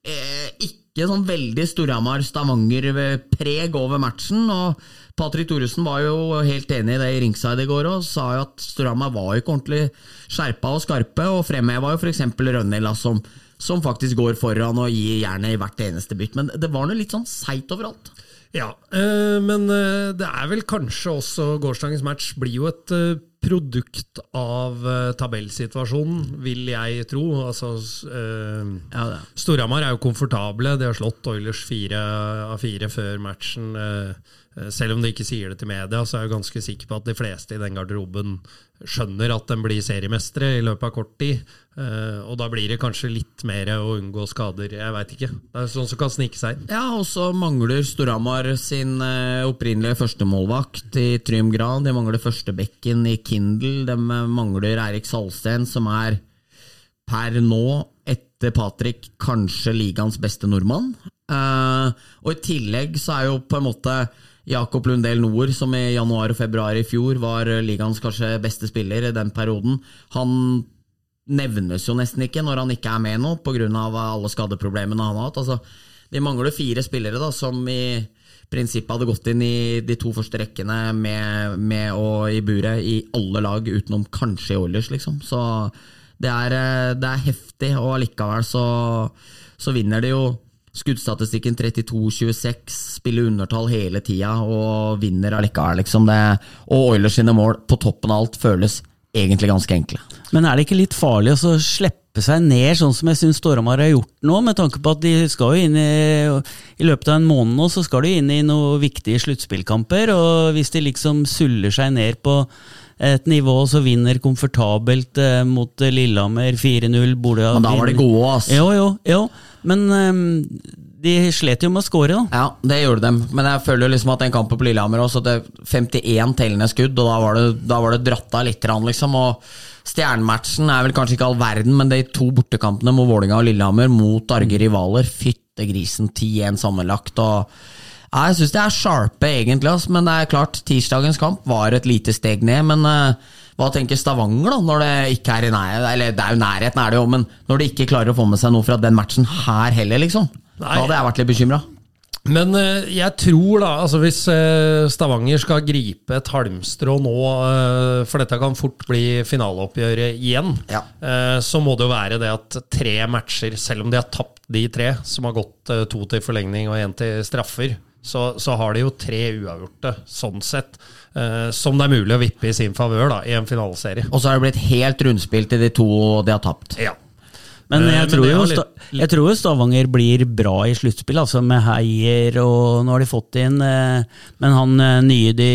Eh, ikke sånn veldig Storhamar-Stavanger-preg over matchen. og Patrick Thoresen var jo helt enig i det i ringside i går og sa jo at Storhamar var ikke ordentlig skjerpa og skarpe, og fremheva jo f.eks. Rønnila som, som faktisk går foran og gir jernet i hvert eneste bytt. Men det var noe litt sånn seigt overalt. Ja, øh, men øh, det er vel kanskje også gårsdagens match blir jo et øh, produkt av tabellsituasjonen, vil jeg tro. Altså, ja, Storhamar er jo komfortable. De har slått Oilers fire av fire før matchen. Eh, selv om de ikke sier det til media, så er jeg ganske sikker på at de fleste i den garderoben skjønner at de blir seriemestere i løpet av kort tid. Eh, og da blir det kanskje litt mer å unngå skader. Jeg veit ikke. Det er sånn som kan snike seg inn. Ja, og så mangler Storhamar sin eh, opprinnelige førstemålvakt i Trym Gran. De mangler førstebekken i Kindle. De mangler Eirik Salsten, som er per nå, etter Patrick, kanskje ligaens beste nordmann. og i tillegg så er jo på en måte Jakob Lundell Nord, som i januar og februar i fjor var ligaens kanskje beste spiller i den perioden, han nevnes jo nesten ikke når han ikke er med nå, pga. alle skadeproblemene han har hatt. Altså, de mangler fire spillere da, som i prinsippet hadde gått inn i de to første rekkene med, med og i buret i alle lag, utenom kanskje i Oilers, liksom. Så det er, det er heftig, og allikevel så, så vinner de jo Skuddstatistikken 32-26, spiller undertall hele tida og vinner allikevel, liksom. Det, og Oilers sine mål på toppen av alt føles egentlig ganske enkle. Men er det ikke litt farlig å slippe seg ned, sånn som jeg syns Storhamar har gjort nå, med tanke på at de skal jo inn i I løpet av en måned nå så skal de inn i noen viktige sluttspillkamper, og hvis de liksom suller seg ned på et nivå så vinner komfortabelt eh, mot Lillehammer 4-0 Men da var de gode, ass. Jo, jo, jo. Men um, de slet jo med å score, da. Ja, det gjorde de. Men jeg føler liksom at den kampen på Lillehammer også, det 51 tellende skudd, og da var det, da var det dratt av litt, liksom. Og stjernematchen er vel kanskje ikke all verden, men de to bortekampene mot Vålinga og Lillehammer mot arge rivaler, fytte grisen 10-1 sammenlagt. og ja, jeg syns de er sharpe, egentlig, men det er klart, tirsdagens kamp var et lite steg ned. Men uh, hva tenker Stavanger, da, når det ikke er i nærheten? Eller det er jo nærheten, er det jo, men når de ikke klarer å få med seg noe fra den matchen her heller, liksom? Da hadde jeg vært litt bekymra. Men uh, jeg tror, da, altså hvis uh, Stavanger skal gripe et halmstrå nå, uh, for dette kan fort bli finaleoppgjøret igjen, ja. så må det jo være det at tre matcher, selv om de har tapt de tre, som har gått to til forlengning og én til straffer, så, så, har de jo tre uavgjorte, sånn sett, eh, som det er mulig å vippe i sin favør i en finaleserie. Og så har det blitt helt rundspill til de to de har tapt. Ja. Men jeg, eh, tror, jo, litt, jeg tror Stavanger blir bra i sluttspill, altså med Heier og Nå har de fått inn eh, Men han eh, nye de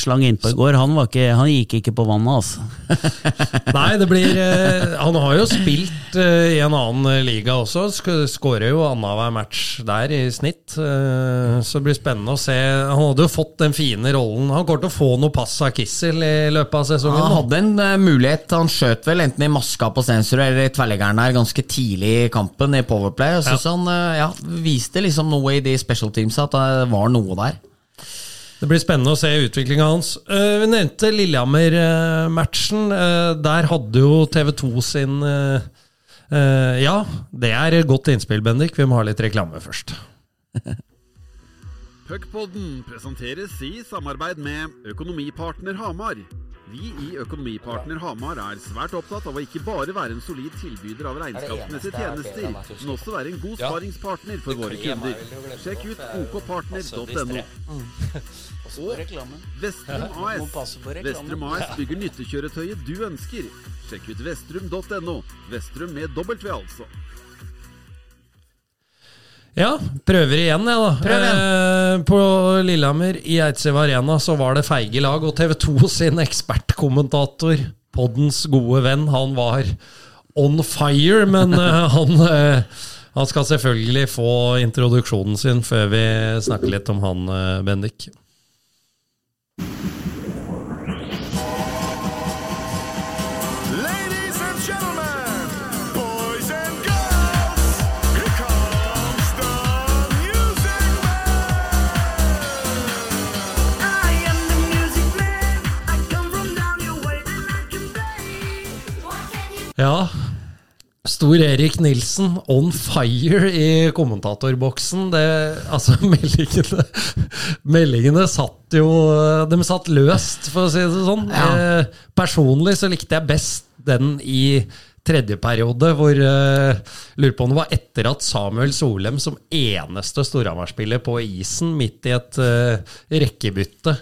slang innpå i går, han, ikke, han, gikk ikke på vannet, altså. Nei, det blir Han har jo spilt i en annen liga også. Skårer jo annenhver match der i snitt. Så det blir spennende å se. Han hadde jo fått den fine rollen. Han kommer til å få noe pass av Kissel i løpet av sesongen. Han hadde en mulighet. Han skjøt vel enten i maska på sensor eller i tverrleggeren der der ganske tidlig i kampen i Powerplay. Jeg syns ja. han eh, ja, viste liksom noe i de special teamsa, at det var noe der. Det blir spennende å se utviklinga hans. Uh, vi nevnte Lillehammer-matchen. Uh, der hadde jo TV2 sin Ja, det er godt innspill, Bendik. Vi må ha litt reklame først. Puckpodden presenteres i samarbeid med Økonomipartner Hamar. Vi i Økonomipartner Hamar er svært opptatt av å ikke bare være en solid tilbyder av regnskapsmessige tjenester, men også være en god sparingspartner for våre kunder. Sjekk ut okpartner.no. Og Vestrum AS. Vestrum AS bygger nyttekjøretøyet du ønsker. Sjekk ut vestrum.no. Vestrum med W, altså. Ja, prøver igjen, jeg, da. Prøv igjen. Eh, på Lillehammer, i Eidsiv Arena, så var det feige lag. Og TV 2 sin ekspertkommentator, poddens gode venn, han var on fire. Men eh, han, eh, han, skal selvfølgelig få introduksjonen sin før vi snakker litt om han, eh, Bendik. Ja. Stor Erik Nilsen on fire i kommentatorboksen. Det, altså, meldingene, meldingene satt jo De satt løst, for å si det sånn. Ja. Eh, personlig så likte jeg best den i tredje periode, hvor eh, lurer på om det var etter at Samuel Solem som eneste Storhamar-spiller på isen midt i et eh, rekkebytte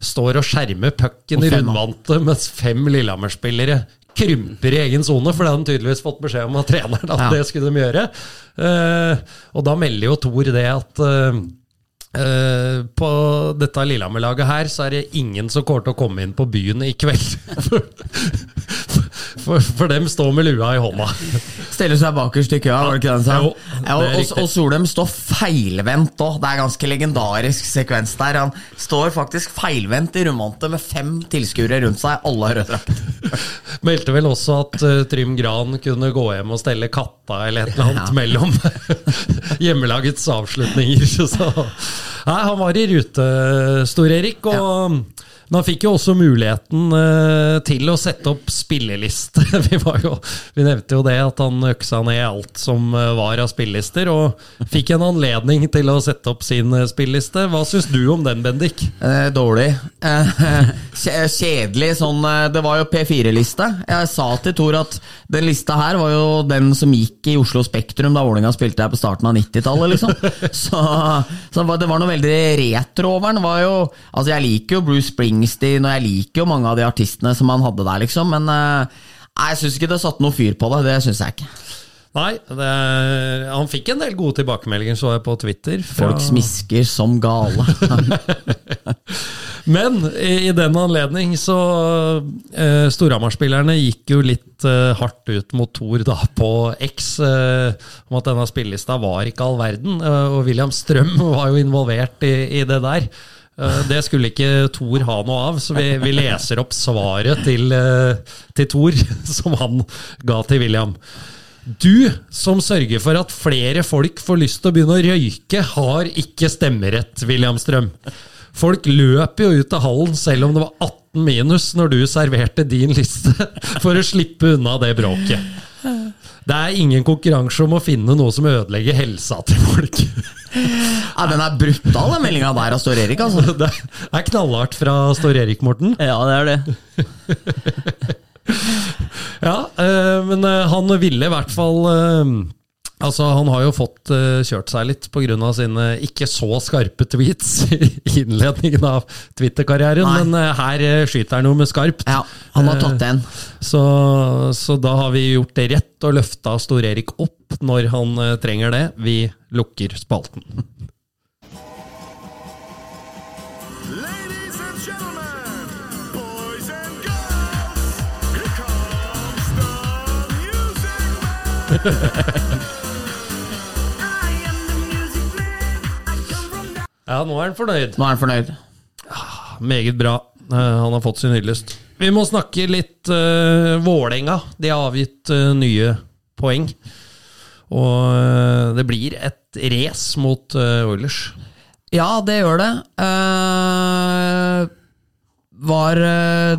står og skjermer pucken i rundvante, mens fem Lillehammer-spillere krymper i egen sone, for det hadde han tydeligvis fått beskjed om av treneren at Ja. det skulle de gjøre. Uh, og da melder jo Thor det at uh, Uh, på dette Lillehammer-laget her, så er det ingen som kommer til å komme inn på byen i kveld. for, for, dem står med lua i hånda. Stiller seg bakerst i køa, var det ikke det sa? Jo, Ja, og, og, og Solheim står feilvendt òg. Det er ganske legendarisk sekvens der. Han står faktisk feilvendt i rundvante med fem tilskuere rundt seg, alle har rød drakt. Meldte vel også at uh, Trym Gran kunne gå hjem og stelle katta eller et eller annet Ja. mellom hjemmelagets avslutninger. Så, nei, han var i rute, Stor-Erik. Og men han fikk jo også muligheten eh, til å sette opp spilleliste. Vi, jo, vi nevnte jo det at han øksa ned alt som eh, var av spillelister, og fikk en anledning til å sette opp sin eh, spilleliste. Hva syns du om den, Bendik? Eh, dårlig. Eh, kjedelig sånn Det var jo P4-liste. Jeg sa til Tor at den lista her var jo den som gikk i Oslo Spektrum da Vålerenga spilte her på starten av 90-tallet, liksom. Så, så det var- noe veldig retro over den. Altså jeg liker jo Bruce Springsteen, og jeg liker jo mange av de artistene som han hadde der, liksom, men eh, nei, jeg syns ikke det satte noe fyr på det. Det syns jeg ikke. Nei, det, han fikk en del gode tilbakemeldinger, så jeg på Twitter. fra- Folk smisker som gale. Men i, i den anledning så eh, Storhamar-spillerne gikk jo litt eh, hardt ut mot Thor da på X eh, om at denne spillelista var ikke all verden. eh, og William Strøm var jo involvert i, i det der. Eh, det skulle ikke Thor ha noe av, så vi, vi leser opp svaret til, eh, til Thor som han ga til William. Du som sørger for at flere folk får lyst til å begynne å røyke, har ikke stemmerett, William Strøm. Folk løp jo ut av hallen selv om det var 18 minus når du serverte din liste, for å slippe unna det bråket. Det er ingen konkurranse om å finne noe som ødelegger helsa til folk. Ja, den er brutal, den meldinga der av Stor Erik, altså. Det er knallhardt fra Stor Erik, Morten. Ja, det er det. Ja, eh, men eh, han ville i hvert fall eh, Altså, Han har jo fått uh, kjørt seg litt pga. sine ikke så skarpe tweets i innledningen av Twitter-karrieren, Nei. men uh, her uh, skyter han noe med skarpt. Ja, han har tatt den. Så, så da har vi gjort det rett og løfta Stor-Erik opp når han trenger det. Vi lukker spalten. Ladies Ja, nå er han fornøyd. Nå er han fornøyd. Meget bra. Uh, Han har fått sin hyllest. Vi må snakke litt uh, Vålerenga. De har avgitt uh, nye poeng. Og uh, det blir et race mot uh, Oilers. Ja, det gjør det. Var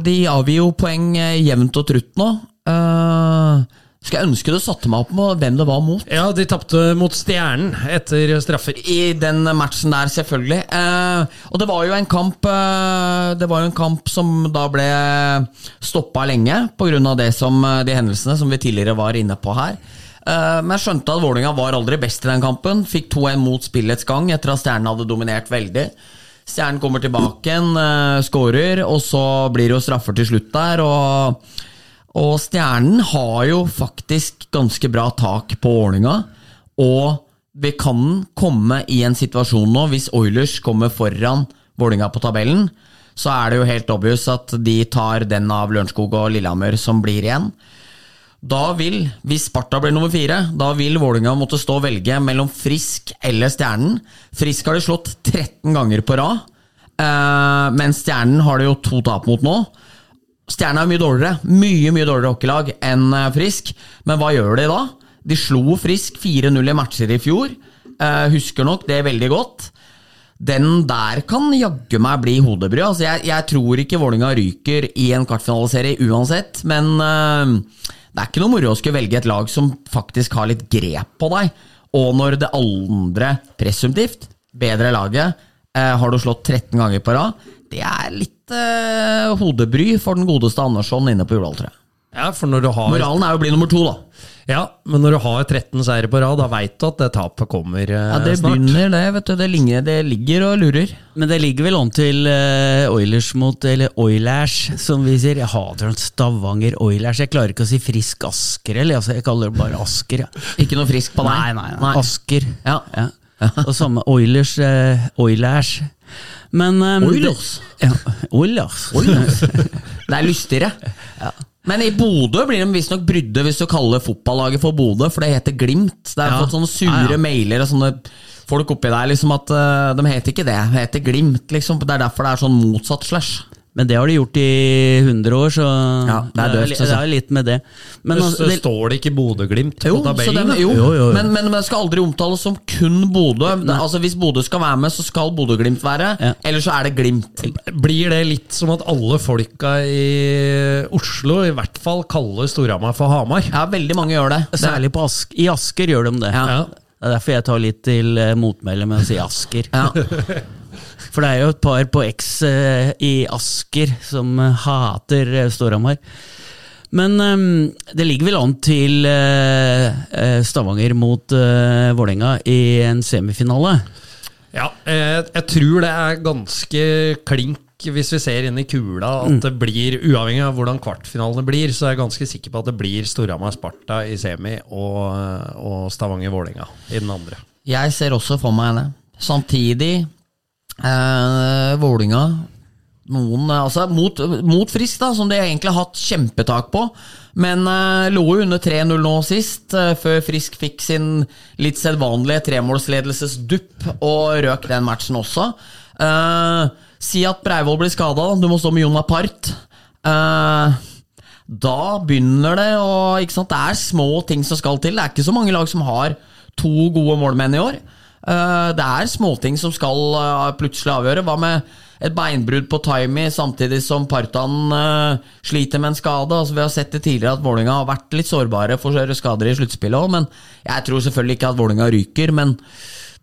De avgir jo poeng jevnt og trutt nå. Eh, skulle jeg ønske du satte meg opp med hvem det var mot. Ja, de tapte mot Stjernen etter straffer. I den matchen der, selvfølgelig. Eh, og det var jo en kamp eh, Det var jo en kamp som da ble stoppa lenge pga. de hendelsene som vi tidligere var inne på her. Eh, men jeg skjønte at Vålerenga var aldri best i den kampen. Fikk 2-1 mot spillets gang etter at Stjernen hadde dominert veldig. Stjernen kommer tilbake igjen, uh, skårer, og så blir det jo straffer til slutt der. og og Stjernen har jo faktisk ganske bra tak på ordninga. Og vi kan komme i en situasjon nå, hvis Oilers kommer foran Vålinga på tabellen, så er det jo helt obvious at de tar den av Lørenskog og Lillehammer som blir igjen. Da vil, hvis Sparta blir nummer fire, da vil Vålinga måtte stå og velge mellom Frisk eller Stjernen. Frisk har de slått 13 ganger på rad, eh, mens Stjernen har de jo to tap mot nå. Stjerna er mye dårligere, mye mye dårligere hockeylag enn eh, Frisk. Men hva gjør de da? De slo Frisk 4-0 i matcher i fjor. Eh, husker nok det veldig godt. Den der kan jaggu meg bli hodebry. Altså, jeg, jeg tror ikke Vålinga ryker i en kvartfinaliserie uansett, men eh, Det er ikke noe moro å skulle velge et lag som faktisk har litt grep på deg, og når det andre, presumptivt, bedre laget, eh, har du slått 13 ganger på rad, det er litt eh, hodebry for den godeste Andersson inne på tror. Ja, for når du har Moralen er jo å bli nummer to, da. Ja, men når du har 13 seire på rad, da veit du at det tapet kommer eh, Ja, Det snart. begynner, det. vet du Det ligger, det ligger og lurer. Men det ligger vel an til eh, Oilers mot Eller Oilers, som vi sier. Jeg hater noen Stavanger Oilers. Jeg klarer ikke å si Frisk Asker, eller altså, jeg kaller det bare Asker. Ja. Ikke noe frisk på deg? Nei, nei, nei. Asker. Ja. Ja. Og samme Oilers eh, Oilers. Men eh, Oilers? Ja, Oilers. Det er lystigere. Men i Bodø blir de visstnok brydde hvis du kaller fotballaget for Bodø, for det heter Glimt. Det er Ja. fått sånne sure Ja, ja. mailer og sånne folk oppi der liksom at uh, de heter ikke det, de heter Glimt, liksom. Det er derfor det er sånn motsatt slash. Men det har de gjort i 100 år, så Ja, det er altså. det er litt med det. Men Men altså, så det, står det ikke Bodø-Glimt på tabellen. den, jo, Jo, jo, jo. Men, men, men det skal aldri omtales som kun Bodø. Altså Hvis Bodø skal være med, så skal Bodø-Glimt være. Ja. Eller så er det Glimt. Blir det litt som at alle folka i Oslo i hvert fall kaller Storhamar for Hamar? Ja, veldig mange gjør det. det særlig på Ask, i Asker gjør de det. Ja. Ja. Det er derfor jeg tar litt til eh, motmæle med å si Asker. ja. For det er jo et par på X eh, i Asker som eh, hater eh, Storhamar. Men eh, det ligger vel an til Stavanger mot uh, Vålerenga i en semifinale. Ja, jeg tror det er ganske klink hvis vi ser inn i kula at det blir, uavhengig av hvordan kvartfinalene blir, så er jeg ganske sikker på at det blir Storhamar-Sparta i semi og, og Stavanger-Vålerenga i den andre. Jeg ser også for meg det. Samtidig eh, Vålinga noen, eh, altså, mot, mot Frisk, da, som de egentlig har hatt kjempetak på. Men eh, lå jo under 3-0 nå sist, eh, før Frisk fikk sin litt sedvanlige tremålsledelsesdupp og røk den matchen også. Eh, si at Breivoll blir skada, du må stå med Jon Apart. Eh, da begynner det å? Det er små ting som skal til. Det er ikke så mange lag som har to gode målmenn i år. Eh, det er småting som skal eh, plutselig avgjøre. Hva med et beinbrudd på Taimi samtidig som Partan eh, sliter med en skade? Altså, vi har sett det tidligere at Vålinga har vært litt sårbare for skader i sluttspillet òg, men jeg tror selvfølgelig ikke at Vålinga ryker. Men,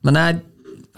men jeg,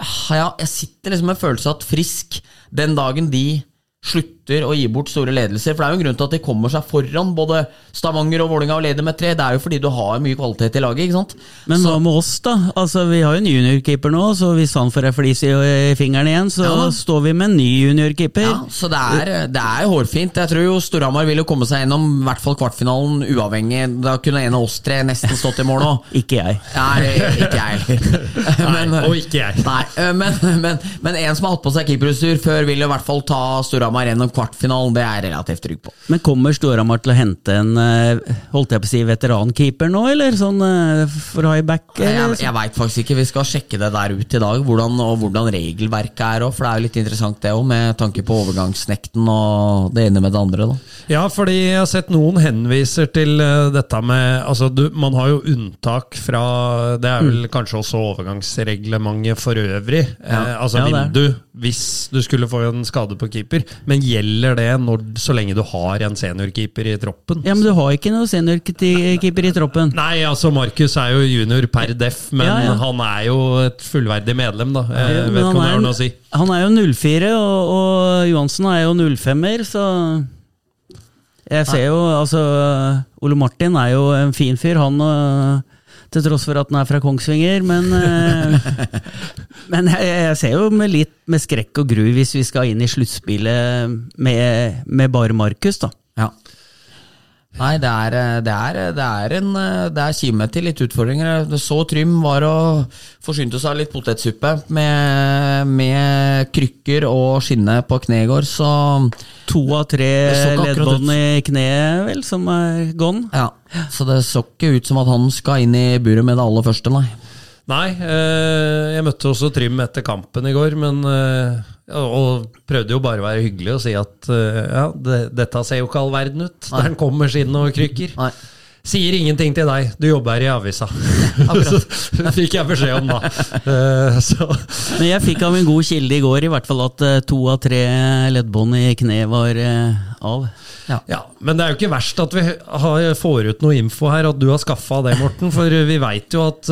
ah, ja, jeg sitter liksom med en følelse av at Frisk, den dagen de slutter å gi bort store ledelser. For det er jo en grunn til at de kommer seg foran både Stavanger og Vålinga og leder med tre. Det er jo fordi du har mye kvalitet i laget, ikke sant? Men hva med oss, da? Altså, Vi har jo en juniorkeeper nå, så hvis han får ei flis i fingeren igjen, så Ja står vi med en ny juniorkeeper. Ja, så det er, det er hårfint. Jeg tror jo Storhamar vil jo komme seg gjennom i hvert fall kvartfinalen uavhengig. Da kunne en av oss tre nesten stått i mål nå. Ikke jeg. Nei, ikke jeg men, nei, og ikke jeg. Nei, øh, men, men, men en som har hatt på seg keeperutstyr før, vil jo i hvert fall ta Storhamar gjennom kvartfinalen. Det er jeg relativt trygg på. Men kommer Storhamar til å hente en eh, holdt jeg på å si, veterankeeper nå, eller sånn eh, for high back? Jeg, eller jeg veit faktisk ikke. Vi skal sjekke det der ut i dag, hvordan, og hvordan regelverket er òg. For det er jo litt interessant det òg, med tanke på overgangsnekten og det ene med det andre. da Ja, fordi jeg har sett noen henviser til eh, dette med Altså, du, man har jo unntak fra Det er vel kanskje også overgangsreglementet for øvrig. Eh, altså Ja, det vindu, hvis du skulle få en skade på keeper. Men gjelder det når, så lenge du har en seniorkeeper i troppen? Ja, men du har ikke noen seniorkeeper i troppen. Nei, altså Markus er jo junior per def, men Ja, ja. han er jo et fullverdig medlem, da. Jeg Ja, vet ikke om det har noe å si. Han er jo 04, og, og Johansen er jo 05-er, så Jeg ser jo, altså Ole Martin er jo en fin fyr, han og til tross for at den er fra Kongsvinger, men eh, Men jeg, jeg ser jo med litt med skrekk og gru hvis vi skal inn i sluttspillet med, med bare Markus, da. Ja. Nei, det er, eh, det er, det er en eh, Det er kime til litt utfordringer. Så Trym var og forsynte seg av litt potetsuppe med, med krykker og skinne på kne i går, så To av tre leddbånd i kneet, vel, som er gone. ja. Så det så ikke ut som at han skal inn i buret med det aller første, nei. Nei, eh, jeg møtte også Trym etter kampen i går, men eh, Og prøvde jo bare å være hyggelig og si at eh, ja, det, dette ser jo ikke all verden ut. Der den kommer skinn og krykker. nei. Sier ingenting til deg, du jobber i avisa. Det fikk jeg beskjed om da. Uh, så, Men jeg fikk av en god kilde i går i hvert fall at eh, to av tre leddbånd i kne var uh, av. ja, men det er jo ikke verst at vi har, får ut noe info her, at du har skaffa det, Morten. For vi veit jo at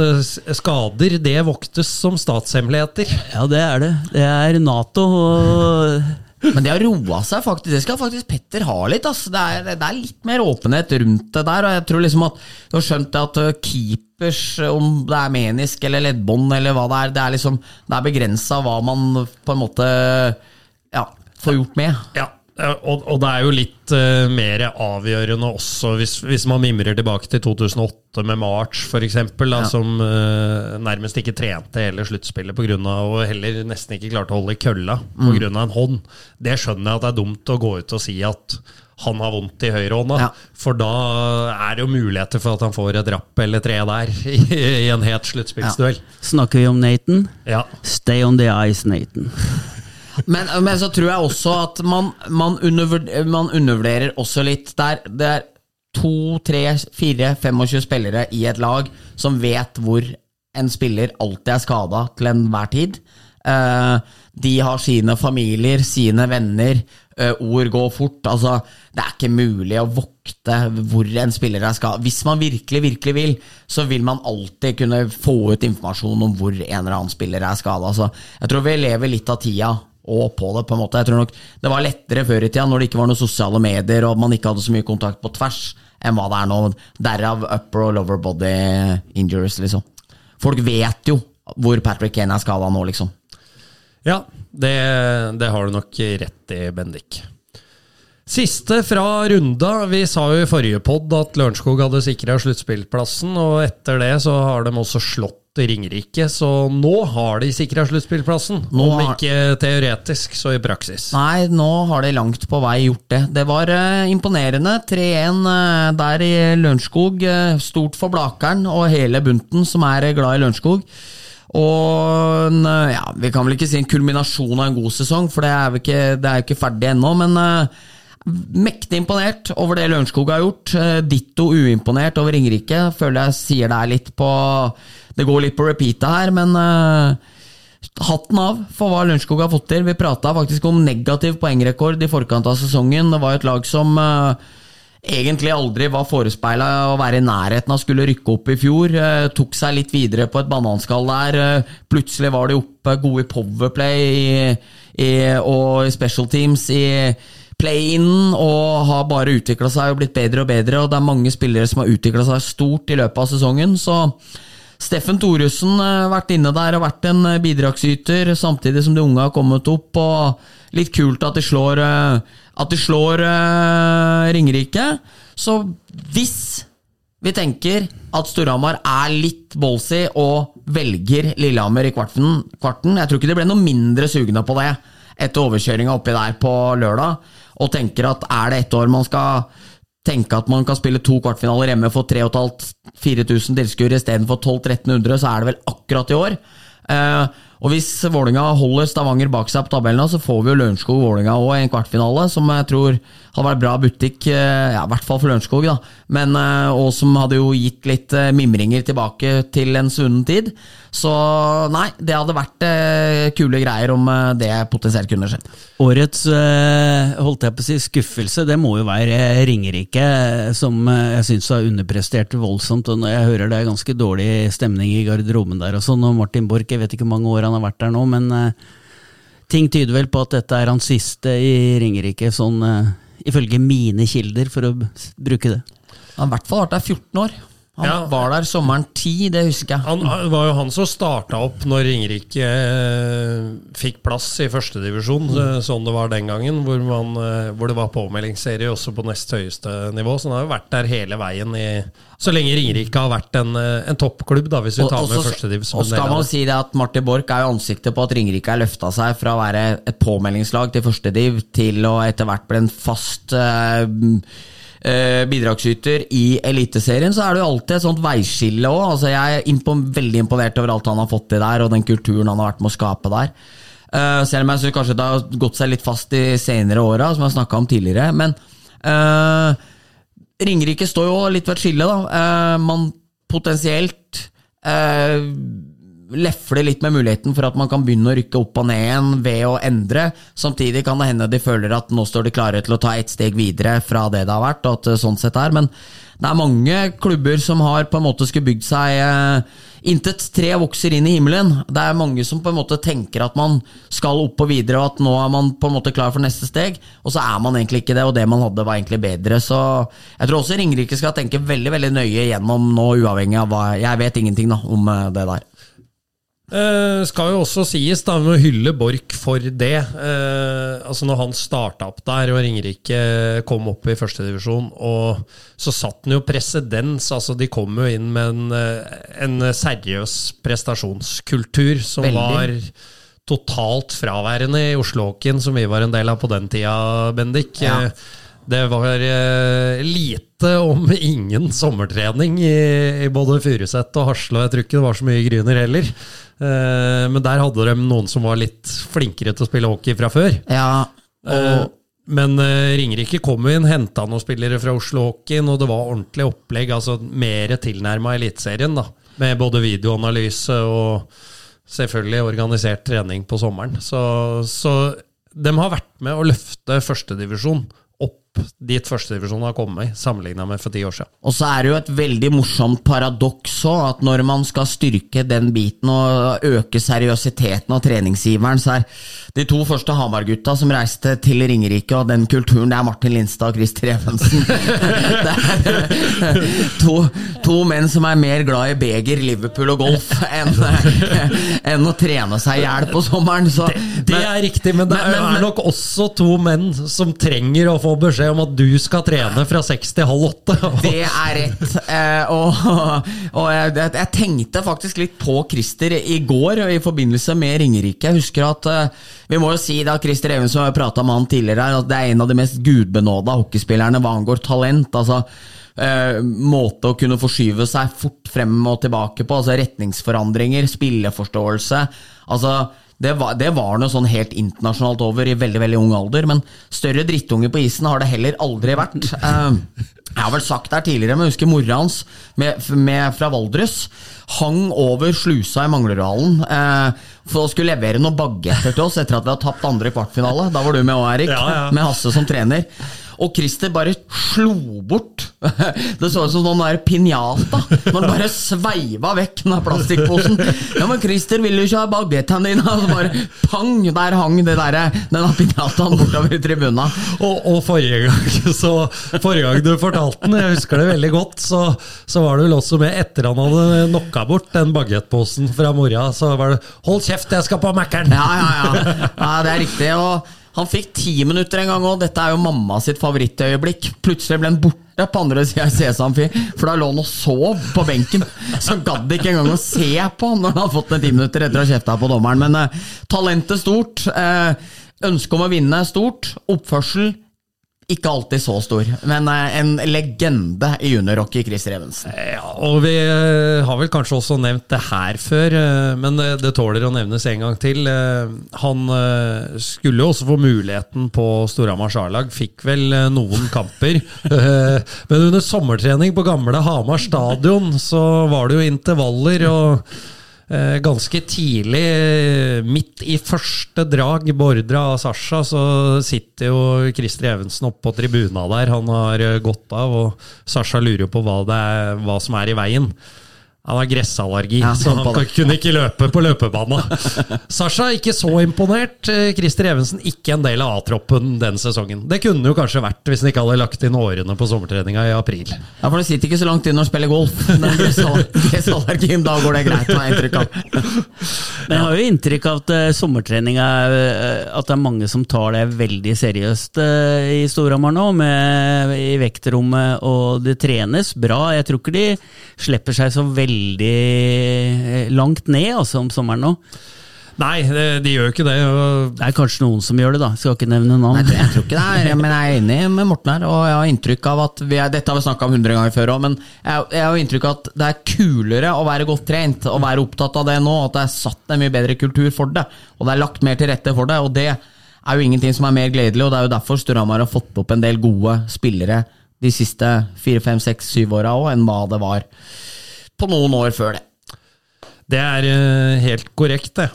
skader, det voktes som statshemmeligheter. Ja, det er det. Det er Nato og Men det har roa seg, faktisk. Det skal faktisk Petter ha litt. Altså. Det, er, det er litt mer åpenhet rundt det der. Og jeg tror liksom at du har skjønt at uh, keepers, om det er menisk eller leddbånd eller hva det er, det er liksom er begrensa hva man på en måte ja, får gjort med. Ja, og, og det er jo litt uh, mer avgjørende også, hvis, hvis man mimrer tilbake til 2008 med March f.eks., ja. som uh, nærmest ikke trente hele sluttspillet og heller nesten ikke klarte å holde i kølla pga. Mm. en hånd. Det skjønner jeg at det er dumt å gå ut og si at han har vondt i høyrehånda, Ja. for da er det jo muligheter for at han får et rapp eller tre der i, i en het sluttspillsduell. Snakker vi om Nathan? Ja. Stay on the ice, Nathan. Men, men så tror jeg også at man, man, undervurderer, man undervurderer også litt der. Det er to, tre, fire, 25 spillere i et lag som vet hvor en spiller alltid er skada til enhver tid. Eh, de har sine familier, sine venner. eh, ord går fort. Altså, det er ikke mulig å vokte hvor en spiller er skada. Hvis man virkelig, virkelig vil, så vil man alltid kunne få ut informasjon om hvor en eller annen spiller er skada. Altså, jeg tror vi lever litt av tida og på det, på en måte. Jeg tror nok Det var lettere før i tida, når det ikke var noen sosiale medier og man ikke hadde så mye kontakt på tvers, enn hva det er nå. Derav upper og lower body injuries, liksom. Folk vet jo hvor Patrick Kane er skada nå, liksom. Ja, det, det har du nok rett i, Bendik. Siste fra runda. Vi sa jo i forrige pod at Lørenskog hadde sikra sluttspillplassen, og etter det så har de også slått Ringerike, så nå har de sikra sluttspillplassen. Om har- ikke teoretisk, så i praksis. Nei, nå har de langt på vei gjort det. Det var uh, imponerende. 3-1 uh, der i Lørenskog. Uh, stort for Blakeren og hele bunten som er eh, glad i Lørenskog. Og eh, ja, vi kan vel ikke si en kulminasjon av en god sesong, for det er jo ikke, det er ikke ferdig ennå. Men eh, mektig imponert over det Lørenskog har gjort. Eh, Ditto uimponert over Ringerike. Føler jeg sier det er litt på Det går litt på repeatet her, men eh, Hatten av for hva Lørenskog har fått til. Vi prata faktisk om negativ poengrekord i forkant av sesongen. Det var et lag som eh, egentlig aldri var forespeila å være i nærheten av skulle rykke opp i fjor. Tok seg litt videre på et bananskall der. Plutselig var de oppe, gode i powerplay i, i, og i special teams i play-in, og har bare utvikla seg og blitt bedre og bedre. Og det er mange spillere som har utvikla seg stort i løpet av sesongen. så Steffen Thoresen har vært inne der og vært en eh, bidragsyter, samtidig som de unge har kommet opp. og Litt kult at de slår, eh, at de slår uh, Ringerike. Så hvis vi tenker at Storhamar er litt ballsy og velger Lillehammer i kvarten, kvarten Jeg tror ikke de ble noe mindre sugne på det etter overkjøringa oppi der på lørdag, og tenker at er det ett år man skal tenke at man kan spille to kvartfinaler hjemme for 3500-4000 tilskuere istedenfor 1200-1300, så er det vel akkurat i år. Eh, og hvis Vålinga holder Stavanger bak seg på tabellen, så får vi jo Lørenskog-Vålinga òg i en kvartfinale, som jeg tror hadde vært bra butikk, eh, ja, i hvert fall for Lørenskog, da. Men, eh, og som hadde jo gitt litt eh, mimringer tilbake til en svunnen tid. Så nei, det hadde vært kule greier om det potensielt kunne skjedd. Årets holdt jeg på å si, skuffelse, det må jo være Ringerike, som jeg syns har underprestert voldsomt. Og jeg hører det er ganske dårlig stemning i garderoben der og sånn, og Martin Borch, jeg vet ikke hvor mange år han har vært der nå, men ting tyder vel på at dette er hans siste i Ringerike, sånn ifølge mine kilder, for å bruke det. Han har i hvert fall vært der 14 år. Han Ja. var der sommeren 10, det husker jeg. Han var jo han som starta opp når Ringerike eh, fikk plass i førstedivisjon, mm. sånn det var den gangen, hvor, man, eh, hvor det var påmeldingsserie også på nest høyeste nivå. Så han har jo vært der hele veien i Så lenge Ringerike har vært en, eh, en toppklubb, da, hvis vi tar og med førstedivisjon. Og skal man si det at Martin Borch er jo ansiktet på at Ringerike har løfta seg fra å være et påmeldingslag til førstediv til å etter hvert bli en fast eh, eh, bidragsyter i Eliteserien, så er det jo alltid et sånt veiskille òg. Altså, jeg er impo veldig imponert over alt han har fått til der, og den kulturen han har vært med å skape der. Uh, selv om jeg synes kanskje det har gått seg litt fast de senere åra, som jeg snakka om tidligere. Men uh, Ringerike står jo litt ved et skille, da. Uh, man potensielt eh, lefler litt med muligheten for at man kan begynne å rykke opp og ned igjen ved å endre. Samtidig kan det hende de føler at nå står de klare til å ta ett steg videre fra det det har vært, og at det sånn sett er. Men det er mange klubber som har på en måte skulle bygd seg eh, Intet tre vokser inn i himmelen. Det er mange som på en måte tenker at man skal opp og videre, og at nå er man på en måte klar for neste steg, og så er man egentlig ikke det, og det man hadde var egentlig bedre. Så jeg tror også Ringerike skal tenke veldig veldig nøye gjennom nå, uavhengig av hva Jeg vet ingenting da om eh, det der. Eh, skal jo også sies, da, med å hylle Borch for det. Eh, altså Når han starta opp der og Ringerike kom opp i førstedivisjon, så satt han jo presedens. Altså de kom jo inn med en, eh, en seriøs prestasjonskultur som Veldig. var totalt fraværende i Oslo-Åken, som vi var en del av på den tida, Bendik. Ja. Eh, Det var eh, lite om ingen sommertrening i, i både Furuset og Hasle, og jeg tror ikke det var så mye Gryner heller. Eh, men der hadde de noen som var litt flinkere til å spille hockey fra før. Ja, Eh, men eh, Ringerike kom inn, henta noen spillere fra Oslo Hockey, og det var ordentlig opplegg. altså Mer tilnærma Eliteserien, da. Med både videoanalyse og selvfølgelig organisert trening på sommeren. Så, så de har vært med å løfte førstedivisjon opp dit førstedivisjonen har kommet, sammenligna med for ti år siden. Og så er det jo et veldig morsomt paradoks òg, at når man skal styrke den biten og øke seriøsiteten og treningsgiveren, så er de to første Hamar-gutta som reiste til Ringerike, og den kulturen, det er Martin Lindstad og Christer Evensen. Det er to, to menn som er mer glad i beger, Liverpool og golf enn, enn å trene seg i hjel på sommeren. Så, Det er riktig, men det men- er nok også to menn som trenger å få beskjed om at du skal trene fra seks til halv åtte. Det er rett. Eh, og og jeg, jeg tenkte faktisk litt på Christer i går i forbindelse med Ringerike. Jeg husker at eh, Vi må jo si da Christer Evensen har prata med han tidligere at det er en av de mest gudbenåda hockeyspillerne hva angår talent. altså eh, Måte å kunne forskyve seg fort frem og tilbake på. altså Retningsforandringer, spilleforståelse. altså det var, det var noe sånn helt internasjonalt over i veldig veldig ung alder, men større drittunge på isen har det heller aldri vært. Eh, jeg har vel sagt det her tidligere, men jeg husker mora hans med, med, fra Valdres hang over slusa i Manglerudhallen eh, for å skulle levere noen bagetter til oss etter at vi hadde tapt andre kvartfinale. Da var du med òg, Erik, Ja, ja. med Hasse som trener. Og Christer bare slo bort Det så ut som noen der pinjata. Man bare sveiva vekk den plastikkposen. Ja, men Christer, vil du ikke ha bagettene dine? Og så bare pang! Der hang det der, den der pinjataen bortover i tribuna. Og, og forrige gang så, forrige gang du fortalte den, jeg husker det veldig godt, så, så var det vel også med etter han hadde knocka bort den bagettposen fra mora, så var det 'hold kjeft, jeg skal på Mækkern'! Ja, ja, ja. ja det er riktig. Og han fikk ti minutter en gang òg. Dette er jo mamma sitt favorittøyeblikk. Plutselig ble han borte på andre sida i Sesamfi, for da lå han og sov på benken. Så gadd ikke engang å se på han når han hadde fått ned ti minutter etter å ha kjefta på dommeren. Men eh, talentet stort. Eh, Ønsket om å vinne stort. Oppførsel ikke alltid så stor, men eh, en legende i juniorhockey, Chris Revensen. Ja, og vi eh, har vel kanskje også nevnt det her før, eh, men det tåler å nevnes en gang til. Han skulle jo også få muligheten på Storhamars A-lag, fikk vel noen kamper. Men under sommertrening på gamle Hamar stadion så var det jo intervaller. og ganske tidlig, eh, midt i første drag, Bordra av Sasha, så sitter jo Christer Evensen oppe på tribuna der. Han har eh, gått av, og Sasha lurer jo på hva, er, hva som er i veien. Han har gressallergi, Ja, så han det. kunne ikke løpe på løpebanen. Sasha ikke så imponert. Eh, Christer Evensen ikke en del av A-troppen den sesongen. Det kunne jo kanskje vært hvis han ikke hadde lagt inn årene på sommertreninga i april. Ja, for det sitter ikke så langt inn når du spiller golf. Den gressall- Gressallergien, da går det greit, har jeg inntrykk av. Men jeg har jo inntrykk av at uh, sommertrening er eh, At det er mange som tar det veldig seriøst i Storhamar nå, med, i vektrommet, og det trenes bra. Jeg tror ikke de slipper seg så veldig eh, langt ned altså, om sommeren nå. Nei, de, de gjør jo ikke det. og Det er kanskje noen som gjør det, da. Skal ikke nevne navn. Nei, jeg tror ikke det er men jeg er enig med Morten her, og jeg har inntrykk av at vi er, Dette har vi snakka om hundre ganger før òg, men jeg, jeg har inntrykk av at det er kulere å være godt trent og være opptatt av det nå. At det er satt en mye bedre kultur for det, og det er lagt mer til rette for det. Og det er jo ingenting som er mer gledelig, og det er jo derfor Storhamar har fått opp en del gode spillere de siste fire, fem, seks, syv åra òg, enn hva det var på noen år før det. Det er eh, helt korrekt, det.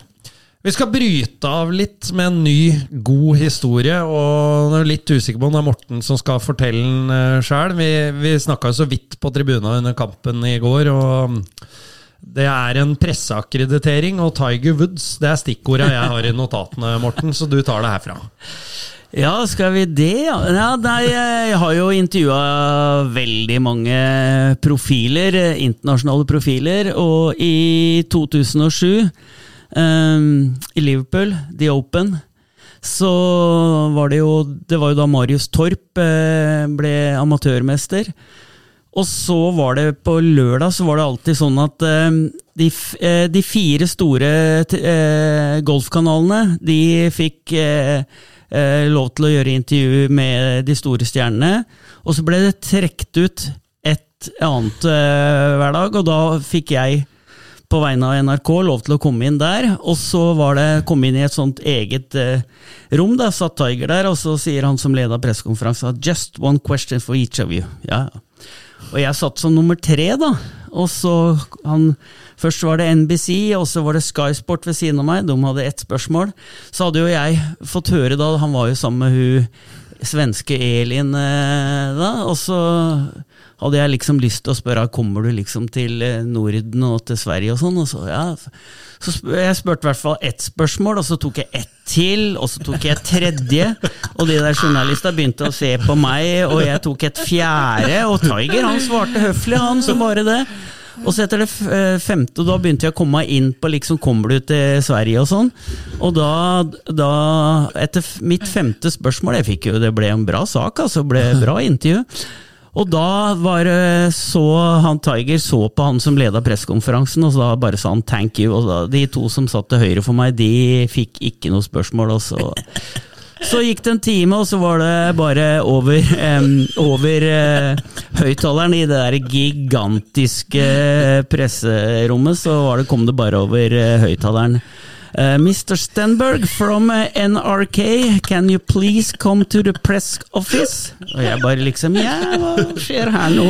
Vi skal bryte av litt med en ny, god historie. Og jeg er litt usikker på om det er Morten som skal fortelle den uh, sjøl. Vi, vi snakka jo så vidt på tribuna under kampen i går. og det er en presseakkreditering, og Tiger Woods det er stikkorda jeg har i notatene, Morten, så du tar det herfra. Ja, skal vi det? Ja, nei, jeg har jo intervjua veldig mange profiler, eh, internasjonale profiler, og i 2007, um, i Liverpool, The Open, så var det jo Det var jo da Marius Torp eh, ble amatørmester. Og så var det på lørdag så var det alltid sånn at eh, de, de fire store eh, golfkanalene de fikk eh, eh, lov til å gjøre intervju med de store stjernene. Og så ble det trukket ut et annet eh, hver og da fikk jeg på vegne av NRK lov til å komme inn der. Og så var det komme inn i et sånt eget eh, rom. Da satt Tiger der, og så sier han som leda pressekonferansen at 'just one question for each of you'. Ja, ja. Og jeg satt som nummer tre, da. Og så han Først var det NBC, og så var det Sky Sport ved siden av meg. De hadde ett spørsmål. Så hadde jo jeg fått høre da, han var jo sammen med hun svenske Elin eh, da, og så hadde jeg liksom lyst til å spørre kommer du liksom til eh, Norden og til Sverige og sånn. Og så, ja. så jeg spurte i hvert fall ett spørsmål, og så tok jeg ett til, og så tok jeg et tredje. Og de der journalistene begynte å se på meg, og jeg tok et fjerde. Og Tiger han svarte høflig, han som bare det. Og så etter det eh, femte, da begynte jeg å komme meg inn på liksom, kommer du til Sverige og sånn. Og da, da etter mitt femte spørsmål, jeg fikk jo, det ble en bra sak, altså, ble bra intervju. Og da var det så han Tiger så på han som leda pressekonferansen, og så da bare sa han 'thank you'. Og da, de to som satt til høyre for meg, de fikk ikke noe spørsmål. Og så, så gikk det en time, og så var det bare over, um, over uh, høyttaleren i det der gigantiske presserommet, så det, kom det bare over uh, høyttaleren. Uh, Mr. Stenberg from uh, NRK, can you please come to the press office? Og jeg bare liksom Ja, hva skjer her nå?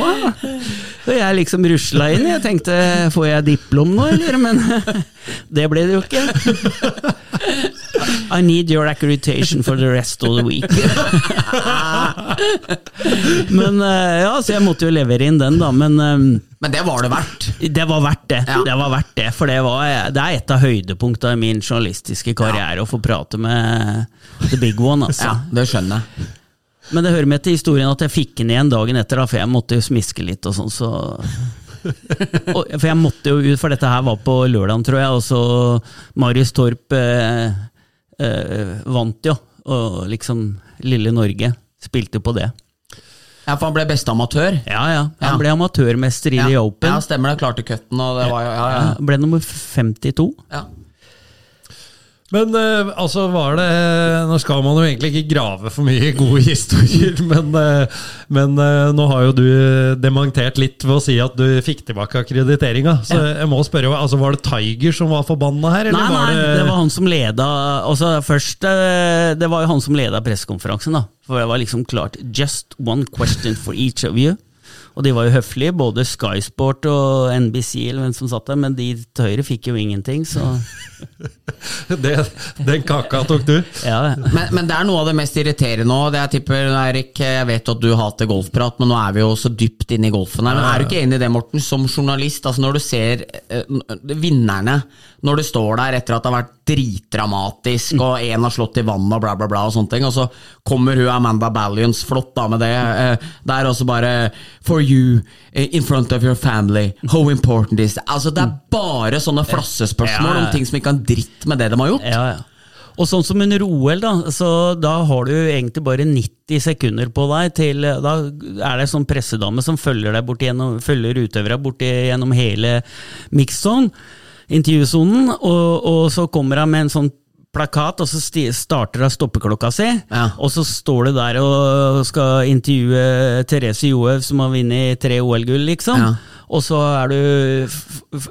Og jeg liksom rusla inn. Jeg tenkte får jeg diplom nå, eller? Men det ble det jo ikke. I need your accreditation for the rest of the week. men uh, ja, så jeg måtte jo levere inn den, da. Men Men det var det verdt. det var verdt det. Ja. Det var verdt det, for det, var, det er et av høydepunktene i min journalistiske karriere å få prate med the big one. Altså. Ja, det skjønner jeg. Men det hører med til historien at jeg fikk den igjen dagen etter, da, for jeg måtte jo smiske litt og sånn, så For jeg måtte jo ut, for dette her var på lørdagen, tror jeg, og så Marius Torp eh, eh, vant jo, og liksom lille Norge spilte på det. Ja, For han ble beste amatør. Ja, ja. Han ble amatørmester i Ja, The Open. ja stemmer det. Klarte cutten, og det var jo Ja, ja. Ble nummer 52. ja. Men eh, altså var det Nå skal man jo egentlig ikke grave for mye gode historier, men, eh, men eh, nå har jo du dementert litt ved å si at du fikk tilbake akkrediteringa. Så jeg må spørre, altså var det Tiger som var forbanna her? Eller Nei, var nei, det, det var han som leda altså først, eh, Det var jo han som leda pressekonferansen, da. For det var liksom klart Just one question for each of you. Og de var jo høflige, både Sky Sport og NBC, eller hvem som satt der, men de til høyre fikk jo ingenting, så det, Den kaka tok du? ja. ja. Men, men det er noe av det mest irriterende òg. Jeg tipper, Erik, jeg vet at du hater golfprat, men nå er vi jo så dypt inne i golfen her. Men er du ikke enig i det, Morten, som journalist? Altså Når du ser eh, vinnerne, når du står der etter at det har vært dritdramatisk, og én har slått i vannet og bla, bla, bla, og sånne ting, og så kommer hun Amanda Ballions, flott da med det, eh, der og så bare For you, eh, in front of your family, how important is it? Altså Det er bare sånne flassespørsmål om ting som ikke har dritt med det de har gjort. Ja, ja. Og sånn som under OL, da, så da har du egentlig bare 90 sekunder på deg til Da er det en sånn pressedame som følger deg bort gjennom, følger utøvere bort gjennom hele mixzone, intervjusonen, og, og så kommer hun med en sånn plakat, og så starter hun stoppeklokka si, Ja. og så står du der og skal intervjue Therese Johaug, som har vunnet tre OL-gull, liksom. Ja. Og så er du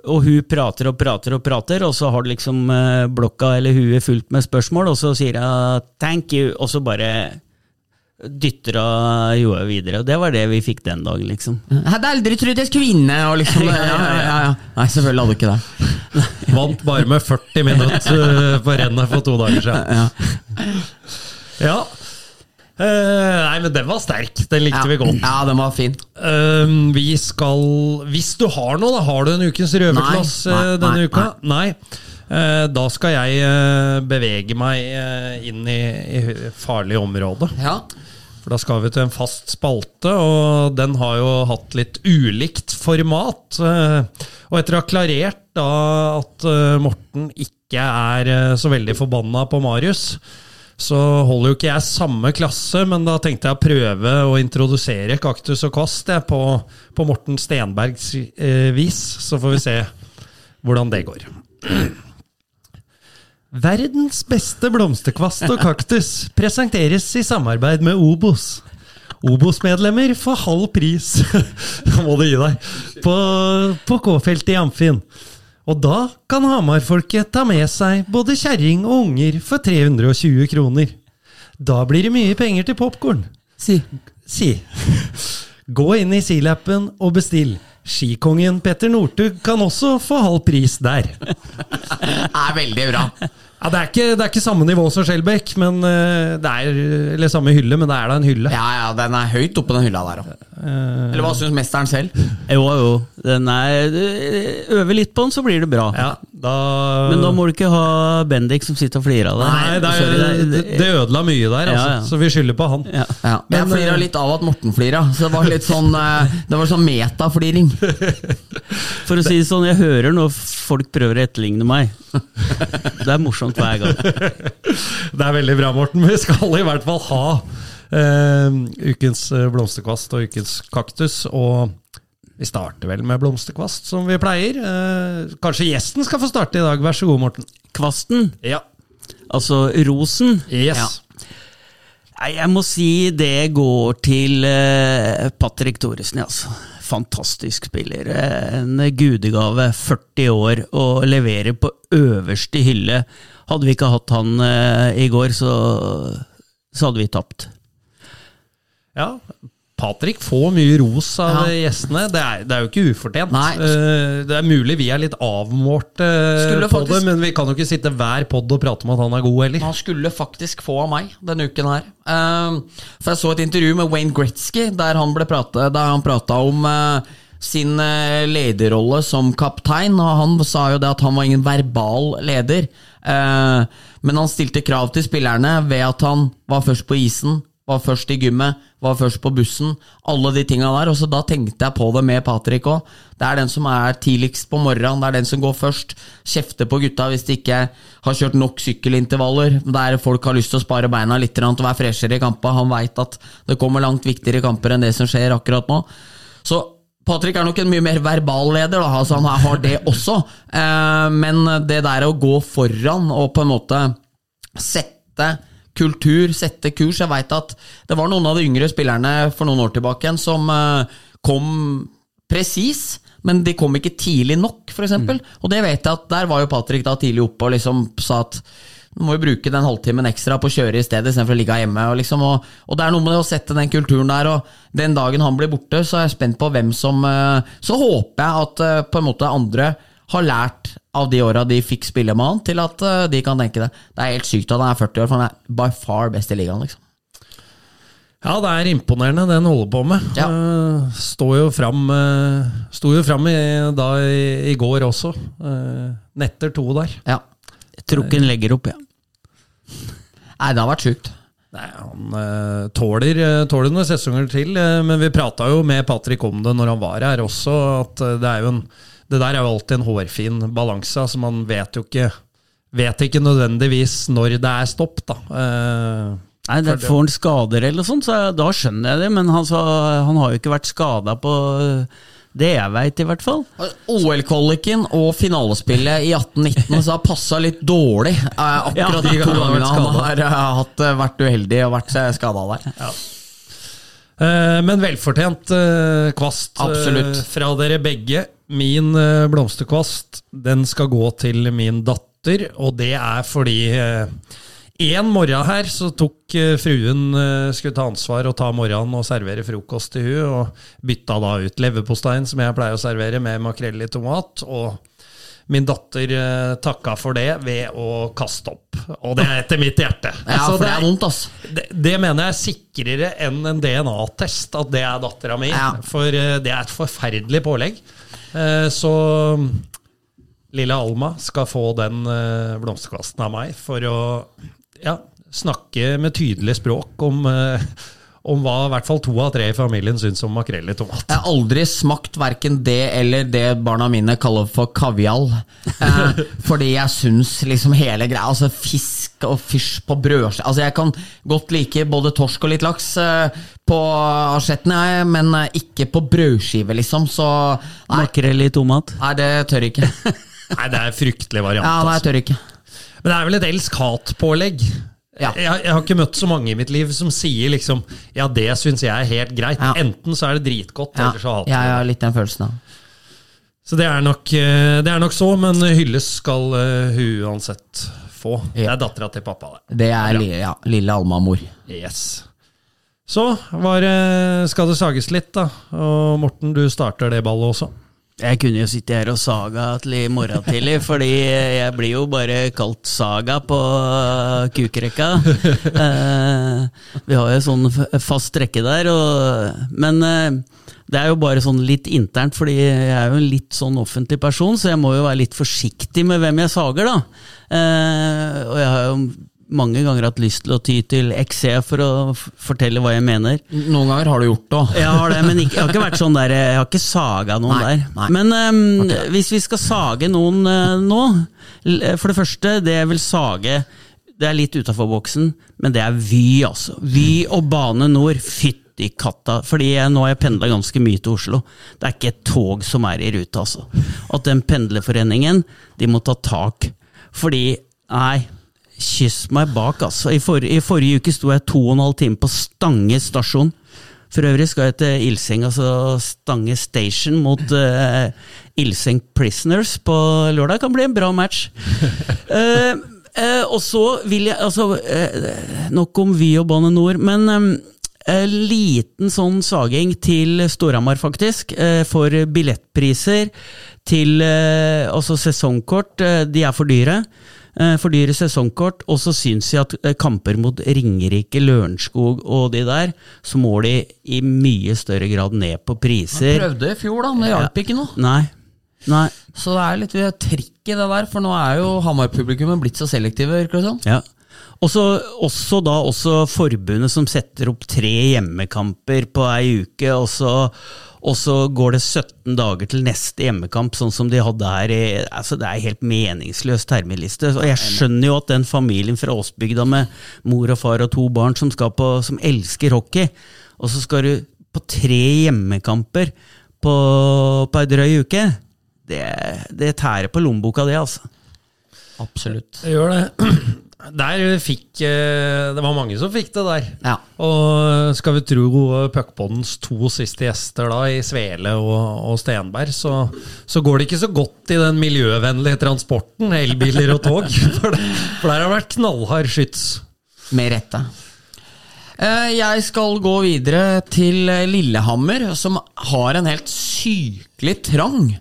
Og hun prater og prater og prater, og så har du liksom eh, blokka eller huet fullt med spørsmål, og så sier hun 'thank you', og så bare dytter og jorda videre. Og det var det vi fikk den dagen, liksom. Jeg hadde aldri trodd jeg skulle vinne! Og liksom, ja, ja, ja, ja. Nei, selvfølgelig hadde du ikke det. Vant bare med 40 minutter eh, på rennet for to dager siden. Ja. Eh, nei, men den var sterk. Den likte vi godt. Ja, den var fin. Eh, vi skal Hvis du har noe, da har du en ukens røverklass Nei, nei, eh, denne nei, uka? Nei. Eh, da skal jeg bevege meg inn i, i farlig område. Ja. For da skal vi til en fast spalte, og den har jo hatt litt ulikt format. eh, Og etter å ha klarert da at eh, Morten ikke er eh, så veldig forbanna på Marius, så holder jo ikke jeg samme klasse, men da tenkte jeg å prøve å introdusere Kaktus og Kvast på, på Morten Stenbergs vis. Så får vi se hvordan det går. Verdens beste blomsterkvast og kaktus presenteres i samarbeid med Obos. Obos-medlemmer får halv pris Da må du gi deg på, på K-feltet i Amfin. Og da kan Hamar-folket ta med seg både kjerring og unger for 320 kroner. Da blir det mye penger til popkorn. Si. Si. Gå inn i Silappen og bestill. Skikongen Petter Northug kan også få halv pris der. Det er veldig bra. Ja, det, er ikke, det er ikke samme nivå som Skjelbæk, men eh, det er, eller samme hylle, men det er da en hylle. Ja, ja, den er høyt oppe den hylla der òg. Eller hva syns mesteren selv? Jo, jo. Den er, øver litt på den, så blir det bra. Ja, da, Men da må du ikke ha Bendik som sitter og flirer av deg. Nei, det, er, det, det ødela mye der, altså, Ja, ja. så vi skylder på han. ja. Ja, men jeg flira eh, litt av at Morten flira, så det var litt sånn eh, Det var sånn metafliring. For å si det sånn, jeg hører når folk prøver å etterligne meg. Det er morsomt hver gang. Det er veldig bra, Morten. Vi skal i hvert fall ha uh, ukens blomsterkvast og ukens kaktus. Og vi starter vel med blomsterkvast, som vi pleier. Eh, kanskje gjesten skal få starte i dag. Vær så god, Morten. Kvasten, Ja. altså rosen Yes. Ja. Nei, Jeg må si det går til eh, Patrick Thoresen, altså. Fantastisk spiller. En gudegave. 40 år og leverer på øverste hylle. Hadde vi ikke hatt han eh, i går, så, så hadde vi tapt. Ja, Patrick får mye ros av Ja. gjestene. Det er, det er jo ikke ufortjent. Eh, Det er mulig vi er litt avmålte eh, på det, men vi kan jo ikke sitte hver pod og prate om at han er god heller. Han skulle faktisk få av meg denne uken her. Ehm, for jeg så et intervju med Wayne Gretzky der han, ble prate, der han prata om eh, sin lederrolle som kaptein. Og han sa jo det at han var ingen verbal leder. Eh, men han stilte krav til spillerne ved at han var først på isen, var først i gymmet, var først på bussen. Alle de tinga der. Og så da tenkte jeg på det med Patrick òg. Det er den som er tidligst på morgenen, det er den som går først. Kjefter på gutta hvis de ikke har kjørt nok sykkelintervaller. Der folk har lyst til å spare beina litt og være freshere i kampene. Han veit at det kommer langt viktigere kamper enn det som skjer akkurat nå. Så Patrick er nok en mye mer verbal leder, da, altså han har det også. Eh, men det der å gå foran og på en måte sette kultur, sette kurs Jeg veit at det var noen av de yngre spillerne for noen år tilbake igjen som eh, kom presis, men de kom ikke tidlig nok, f.eks. eksempel Og det vet jeg at der var jo Patrick da tidlig oppe og liksom sa at du må jo bruke den halvtimen ekstra på å kjøre i stedet istedenfor å ligge hjemme. Og, liksom, og, og det er noe med å sette den kulturen der, og den dagen han blir borte, så er jeg spent på hvem som eh, Så håper jeg at eh, på en måte andre har lært av de åra de fikk spille med han, til at eh, de kan tenke det. Det er helt sykt at han er 40 år, for han er by far best i ligaen. liksom. Ja, det er imponerende det han holder på med. Ja. Eh, står jo fram, eh, sto jo fram i, da i, går også. Netter to der. Ja. Jeg tror ikke han legger opp, jeg. Nei, det har vært sjukt. Nei, han uh, tåler, uh, tåler noen sesonger til, uh, men vi prata jo med Patrick om det når han var her også, at det er jo en det der er jo alltid en hårfin balanse. altså Man vet jo ikke Vet ikke nødvendigvis når det er stopp, da. Eh, Nei, det Får han skader eller sånt, så da skjønner jeg det. Men han, sa, han har jo ikke vært skada på det jeg veit, i hvert fall. OL-kvaliken og finalespillet i 1819 så har passa litt dårlig. eh, akkurat Ja, de to han har vært gangene han har eh, hatt, eh, vært uheldig og vært skada der. Eh, Men velfortjent eh, kvast eh, fra dere begge. Min eh, blomsterkvast den skal gå til min datter, og det er fordi eh, En morgen her så tok eh, fruen skulle ta ansvar og ta morgenen og servere frokost til hun, og bytta da ut leverposteien som jeg pleier å servere, med makrell i tomat. og Min datter takka for det ved å kaste opp, og det er etter mitt hjerte. Ja, Altså, for det er vondt, ass. det, det mener jeg er sikrere enn en DNA-test, at det er dattera mi. Ja. For det er et forferdelig pålegg. Eh, Så lille Alma skal få den eh, blomsterkvasten av meg for å ja, snakke med tydelig språk om, eh, om hva i hvert fall to av tre i familien syns om makrell i tomat. Jeg har aldri smakt verken det eller det barna mine kaller for kavial. Eh, fordi jeg syns liksom hele greia Altså fisk og fysj på brødskive Altså Jeg kan godt like både torsk og litt laks eh, på asjetten, jeg, men eh, ikke på brødskive, liksom. Så Makrell i tomat. nei, det tør jeg ikke. Nei, det er en fryktelig variant. Ja, nei, jeg altså. tør ikke. Men det er vel et elsk-hat-pålegg. Ja. Jeg, jeg har ikke møtt så mange i mitt liv som sier liksom Ja, det syns jeg er helt greit. Ja. Enten så er det dritgodt, Ja, eller så hater jeg jeg det. har litt den følelsen, da. Så det er, nok, eh, det er nok så, men hylles skal eh, hun uansett få. Det er dattera til pappa, det. Det er li, ja, lille Alma-mor. Yes. Så var skal det sages litt, da. Og Morten, du starter det ballet også. Jeg kunne jo sitte her og saga til i morgen tidlig, fordi jeg blir jo bare kalt Saga på kukrekka. Eh, vi har jo sånn fast rekke der, og, men eh, det er jo bare sånn litt internt, fordi jeg er jo en litt sånn offentlig person, så jeg må jo være litt forsiktig med hvem jeg sager, da. Eh, og jeg har jo mange ganger hatt lyst til å ty til XC for å fortelle hva jeg mener. Noen ganger har du gjort det òg. Jeg har det, men ikke, jeg har ikke vært sånn der Jeg har ikke saga noen Nei, der. nei. Men ehm, hvis vi skal sage noen uh, nå For det første, det jeg vil sage Det er litt utafor boksen, men det er Vy, altså. Vy og Bane Nor. Fytti katta. Fordi jeg, nå har jeg pendla ganske mye til Oslo. Det er ikke et tog som er i rute, altså. At den pendlerforeningen, de må ta tak. Fordi, nei Kyss meg bak, altså. I, for, I forrige uke sto jeg to og en halv time på Stange stasjon. For øvrig skal jeg til Ilseng, altså Stange Station mot uh, Ilseng Prisoners på lørdag. Kan bli en bra match. uh, uh, og så vil jeg Altså, nok om Vy og Bane Nor, men um, en liten sånn saging til Storhamar, faktisk, for billettpriser til altså sesongkort. de er for dyre. Eh, For dyre sesongkort, og så syns jeg at eh, kamper mot Ringerike, Lørenskog og de der, så må de i mye større grad ned på priser. Prøvde i fjor, da, men det hjalp ikke noe. Nei. Nei. Så det er litt trikk i det der, for nå er jo Hamar-publikummet blitt så selektive, virker det som. Ja. Og så også da også forbundet som setter opp tre hjemmekamper på ei uke, og så, og så går det 17 dager til neste hjemmekamp, sånn som de hadde her. i altså Det er helt meningsløs terminliste. Og jeg skjønner jo at den familien fra Åsbygda med mor og far og to barn som, skal på, som elsker hockey, og så skal du på tre hjemmekamper på, på ei drøy uke, det, det tærer på lommeboka, det, altså. Absolutt. Det gjør det. Der fikk eh, Det var mange som fikk det der. Ja. Og skal vi tro Puckpoddens to siste gjester da, i Svele og, og Stenberg, så, så går det ikke så godt i den miljøvennlige transporten, elbiler og tog. For, det, for der har det vært knallhard skyts. Med rette. Eh, Jeg skal gå videre til Lillehammer, som har en helt sykelig trang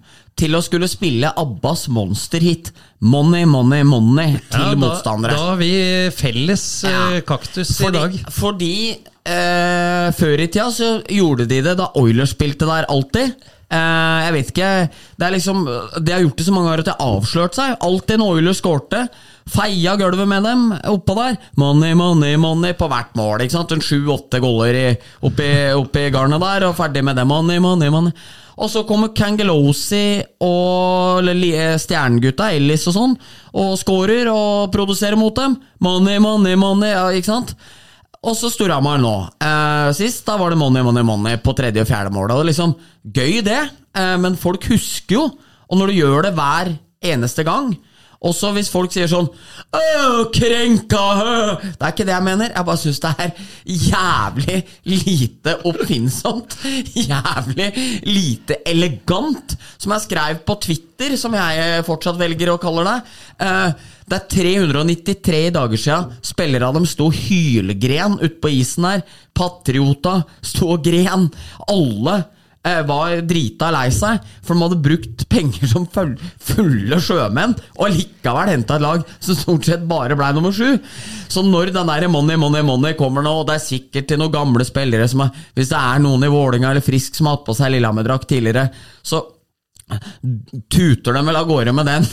til å skulle spille Abbas monsterhit 'Money, Money, Money' til Ja, da, motstandere. Da har vi felles eh, Ja. kaktus fordi, i dag. Fordi eh, før i tida så gjorde de det da Oilers spilte der alltid. Eh, jeg vet ikke Det er liksom De har gjort det så mange ganger at det har avslørt seg. Alltid når Oilers skårte. Feia gulvet med dem oppå der. Money, money, money på hvert mål. ikke sant? En Sju-åtte goller oppi, oppi garnet der, og ferdig med det. Money, money, money. Og så kommer Kangelosi og stjernegutta, Ellis og sånn, og scorer og produserer mot dem. Money, money, money, ja, ikke sant? Og så Storhamar nå. Eh, sist da var det money, money, money på tredje og fjerde mål. Og liksom Gøy, det, eh, men folk husker jo. Og når du gjør det hver eneste gang, Og så hvis folk sier sånn «Åh, krenka! øh», Det er ikke det jeg mener. Jeg bare syns det er jævlig lite oppfinnsomt. Jævlig lite elegant. Som jeg skrev på Twitter, som jeg fortsatt velger å kalle det. Eh, Det er 393 dager siden spillere av dem sto hylgren ute på isen her. Patriota sto og gren. Alle var drita lei seg, for de hadde brukt penger som fulle sjømenn, og likevel henta et lag som stort sett bare ble nummer sju. Så når den der money, money, money kommer nå, og det er sikkert til noen gamle spillere som er, Hvis det er noen i Vålinga eller Frisk som har hatt på seg Lillehammer-drakt tidligere, så tuter dem vel av gårde med den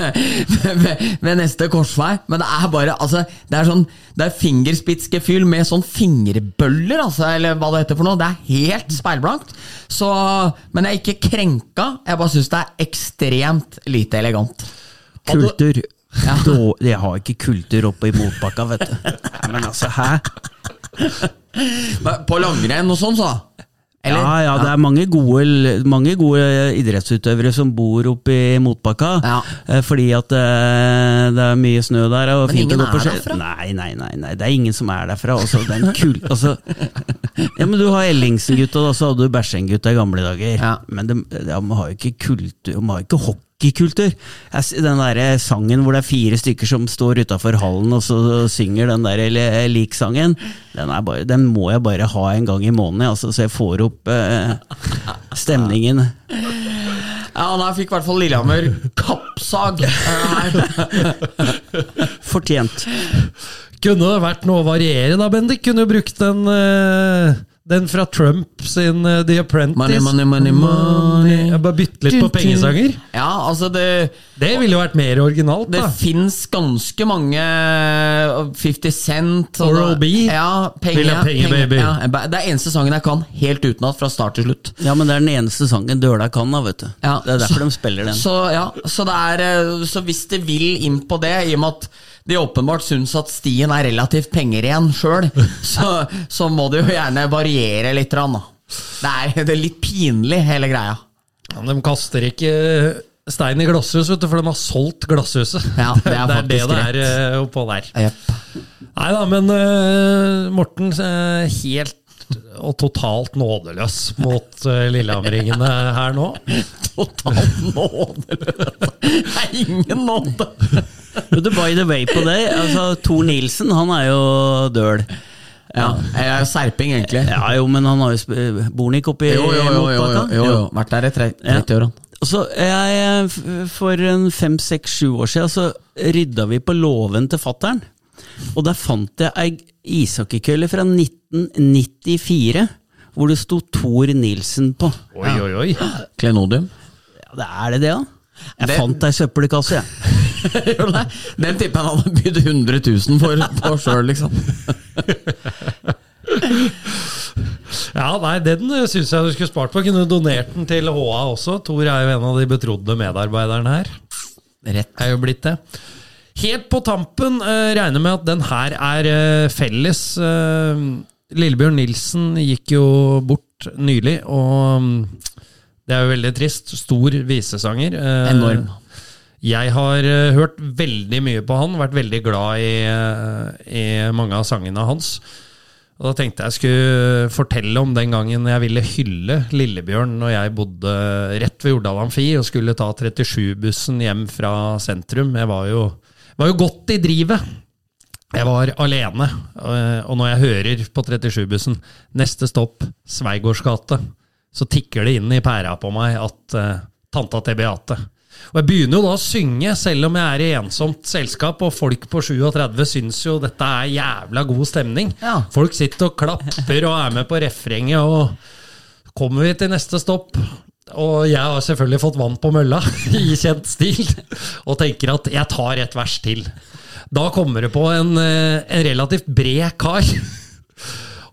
ved, neste korsvei. Men det er bare altså, Det er sånn Det er fingerspitzgefühl med sånn fingerbøller, altså, eller hva det heter for noe. Det er helt speilblankt. Så, men jeg er ikke krenka. Jeg bare syns det er ekstremt lite elegant. Kultur. Ja. Jeg har ikke kultur oppe i motbakka, vet du. Men altså, hæ? Men På langrenn og sånn, så? Eller? Ja, ja, det er mange gode, mange gode idrettsutøvere som bor oppe i motbakka. Ja. eh, Fordi at eh, det er mye snø der. Og Men ingen gå på er derfra? Nei, nei, nei, nei, det er ingen som er derfra. Altså, den kul, altså, ja, men Du har Ellingsen-gutta, og så hadde du Bæsjeng-gutta i gamle dager. Ja. Men de, de har jo ikke kultur, de har ikke hockeykultur. Jeg Den der sangen hvor det er fire stykker som står utafor hallen og så synger den der eller, lik-sangen, den, den må jeg bare ha en gang i måneden, altså, så jeg får opp eh, stemningen. Ja, da fikk i hvert fall Lillehammer kappsag. eh. Fortjent. Kunne det vært noe å variere, da, Bendik? Kunne du brukt den, eh, den fra Trump sin uh, The Apprentice? Money, money, money, money. Jeg bare bytte litt på pengesanger. Ja, altså det Det ville jo vært mer originalt, Det da. fins ganske mange uh, 50 Cent Oral B. Ja, penger, Vil ha penger, penger, baby. Ja, det er eneste sangen jeg kan helt utenat fra start til slutt. Ja, men det er den eneste sangen Døla kan, da, vet du. Ja, det er derfor så- de spiller den. Så, ja, så, det er, eh, så hvis det vil inn på det, i og med at de åpenbart syns at stien er relativt pengeren sjøl, så, så må det jo gjerne variere litt. grann, Da. Det, er, det er litt pinlig, hele greia. Ja, De kaster ikke stein i glasshus, vet du, for de har solgt glasshuset. Ja, det er det er det det er eh, oppå der. Yep. Nei da, men uh, Morten uh, helt og totalt nådeløs mot uh, Lillehammeringene her nå. Totalt nådeløs. Det er ingen nåde. By the way på det, altså Tor Nilsen, han er jo døl. Ja, jeg er serping, egentlig. Ja jo, men han har jo Bornik bor han ikke oppe Jo, jo, jo, jo, jo, jo, jo. Vært der i tre- 30 år. han. Så jeg, For en fem, seks, sju år siden så rydda vi på låven til fattern. Og der fant jeg ei ishockeykølle fra 1994 hvor det sto Tor Nilsen på. Oi, oi, oi. Klenodium. Ja, det Er det det, da? Jeg Det- fant ei søppelkasse, jeg. Gjør det? Den tipper jeg han hadde bydd 100 000 for på sjøl, liksom. Ja, nei, Den syns jeg du skulle spart på. Kunne du donert den til HA også. Tor er jo en av de betrodde medarbeiderne her. Rett. Er jo blitt det. Helt på tampen, eh, regner med at den her er eh, felles. Eh, Lillebjørn Nilsen gikk jo bort nylig, og um, det er jo veldig trist. Stor visesanger. Eh, Enorm. Jeg har eh, hørt veldig mye på han, vært veldig glad i, eh, i mange av sangene hans. Og Da tenkte jeg skulle fortelle om den gangen jeg ville hylle Lillebjørn når jeg bodde rett ved Jordal Amfi og skulle ta 37-bussen hjem fra sentrum. Jeg var jo, var jo godt i drivet. Jeg var alene, eh, og når jeg hører på 37-bussen neste stopp Sveigårds gate, så tikker det inn i pæra på meg at uh, tanta til Beate og Jeg begynner jo da å synge, selv om jeg er i ensomt selskap, og folk på 37 syns jo dette er jævla god stemning. Ja. Folk sitter og klapper og er med på refrenget, og kommer vi til neste stopp og jeg har selvfølgelig fått vann på mølla i kjent stil, og tenker at jeg tar et vers til. Da kommer det på en, eh, en relativt bred kar.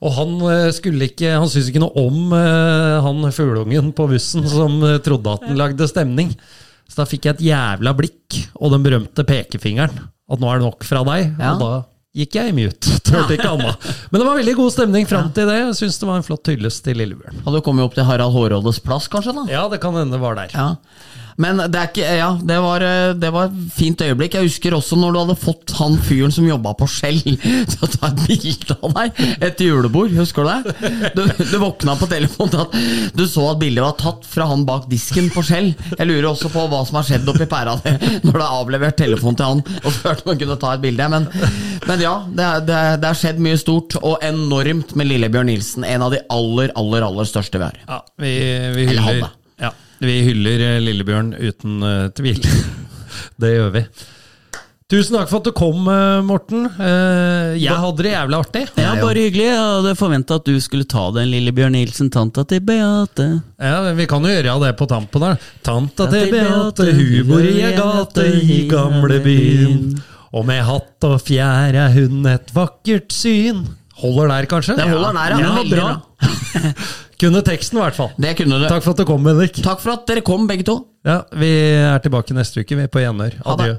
Og han eh, skulle ikke Han syntes ikke noe om eh, han fugleungen på bussen som trodde at han lagde stemning. Så da fikk jeg et jævla blikk og den berømte pekefingeren. At nå er det nok fra deg. Ja. Og da gikk jeg i mute. Turte ikke annet. Men det var veldig god stemning fram til det. Jeg syns det var en flott hyllest til Lillebjørn. Hadde kommet opp til Harald Hårrådes plass, kanskje? da? Ja, det kan hende det var der. Ja. Men det er ikke Ja, det var, eh, det var et fint øyeblikk. Jeg husker også når du hadde fått han fyren som jobba på Skjell til å ta et bilde av deg etter julebord. Husker du det? Du, du våkna på telefonen at du så at bildet var tatt fra han bak disken på Skjell. Jeg lurer også på hva som har skjedd oppi pæra di når du har avlevert telefonen til han og spurt om han kunne ta et bilde. Men, men ja, det, det, det har skjedd mye stort og enormt med Lillebjørn Nilsen. En av de aller, aller, aller største vi har. Ja, vi, vi Eller hyller, vi hyller eh, Lillebjørn uten uh, tvil. det gjør vi. Tusen takk for at du kom, eh, Morten. Eh, jeg hadde det jævlig artig. Ja, bare hyggelig. Jeg hadde forventa at du skulle ta den lille Bjørn Nilsen-tanta til Beate. Ja, Vi kan jo gjøre det på tampen her. Tanta til Beate, hun bor i ei gate i gamlebyen. Og med hatt og fjær er hun et vakkert syn. Holder der, kanskje? Det holder der, ja. ja bra. Kunne teksten, i hvert fall. Det kunne du. Takk for at du kom, Bendik. Takk for at dere kom, begge to. Ja, Vi er tilbake neste uke, vi, er på gjenhør. Adjø.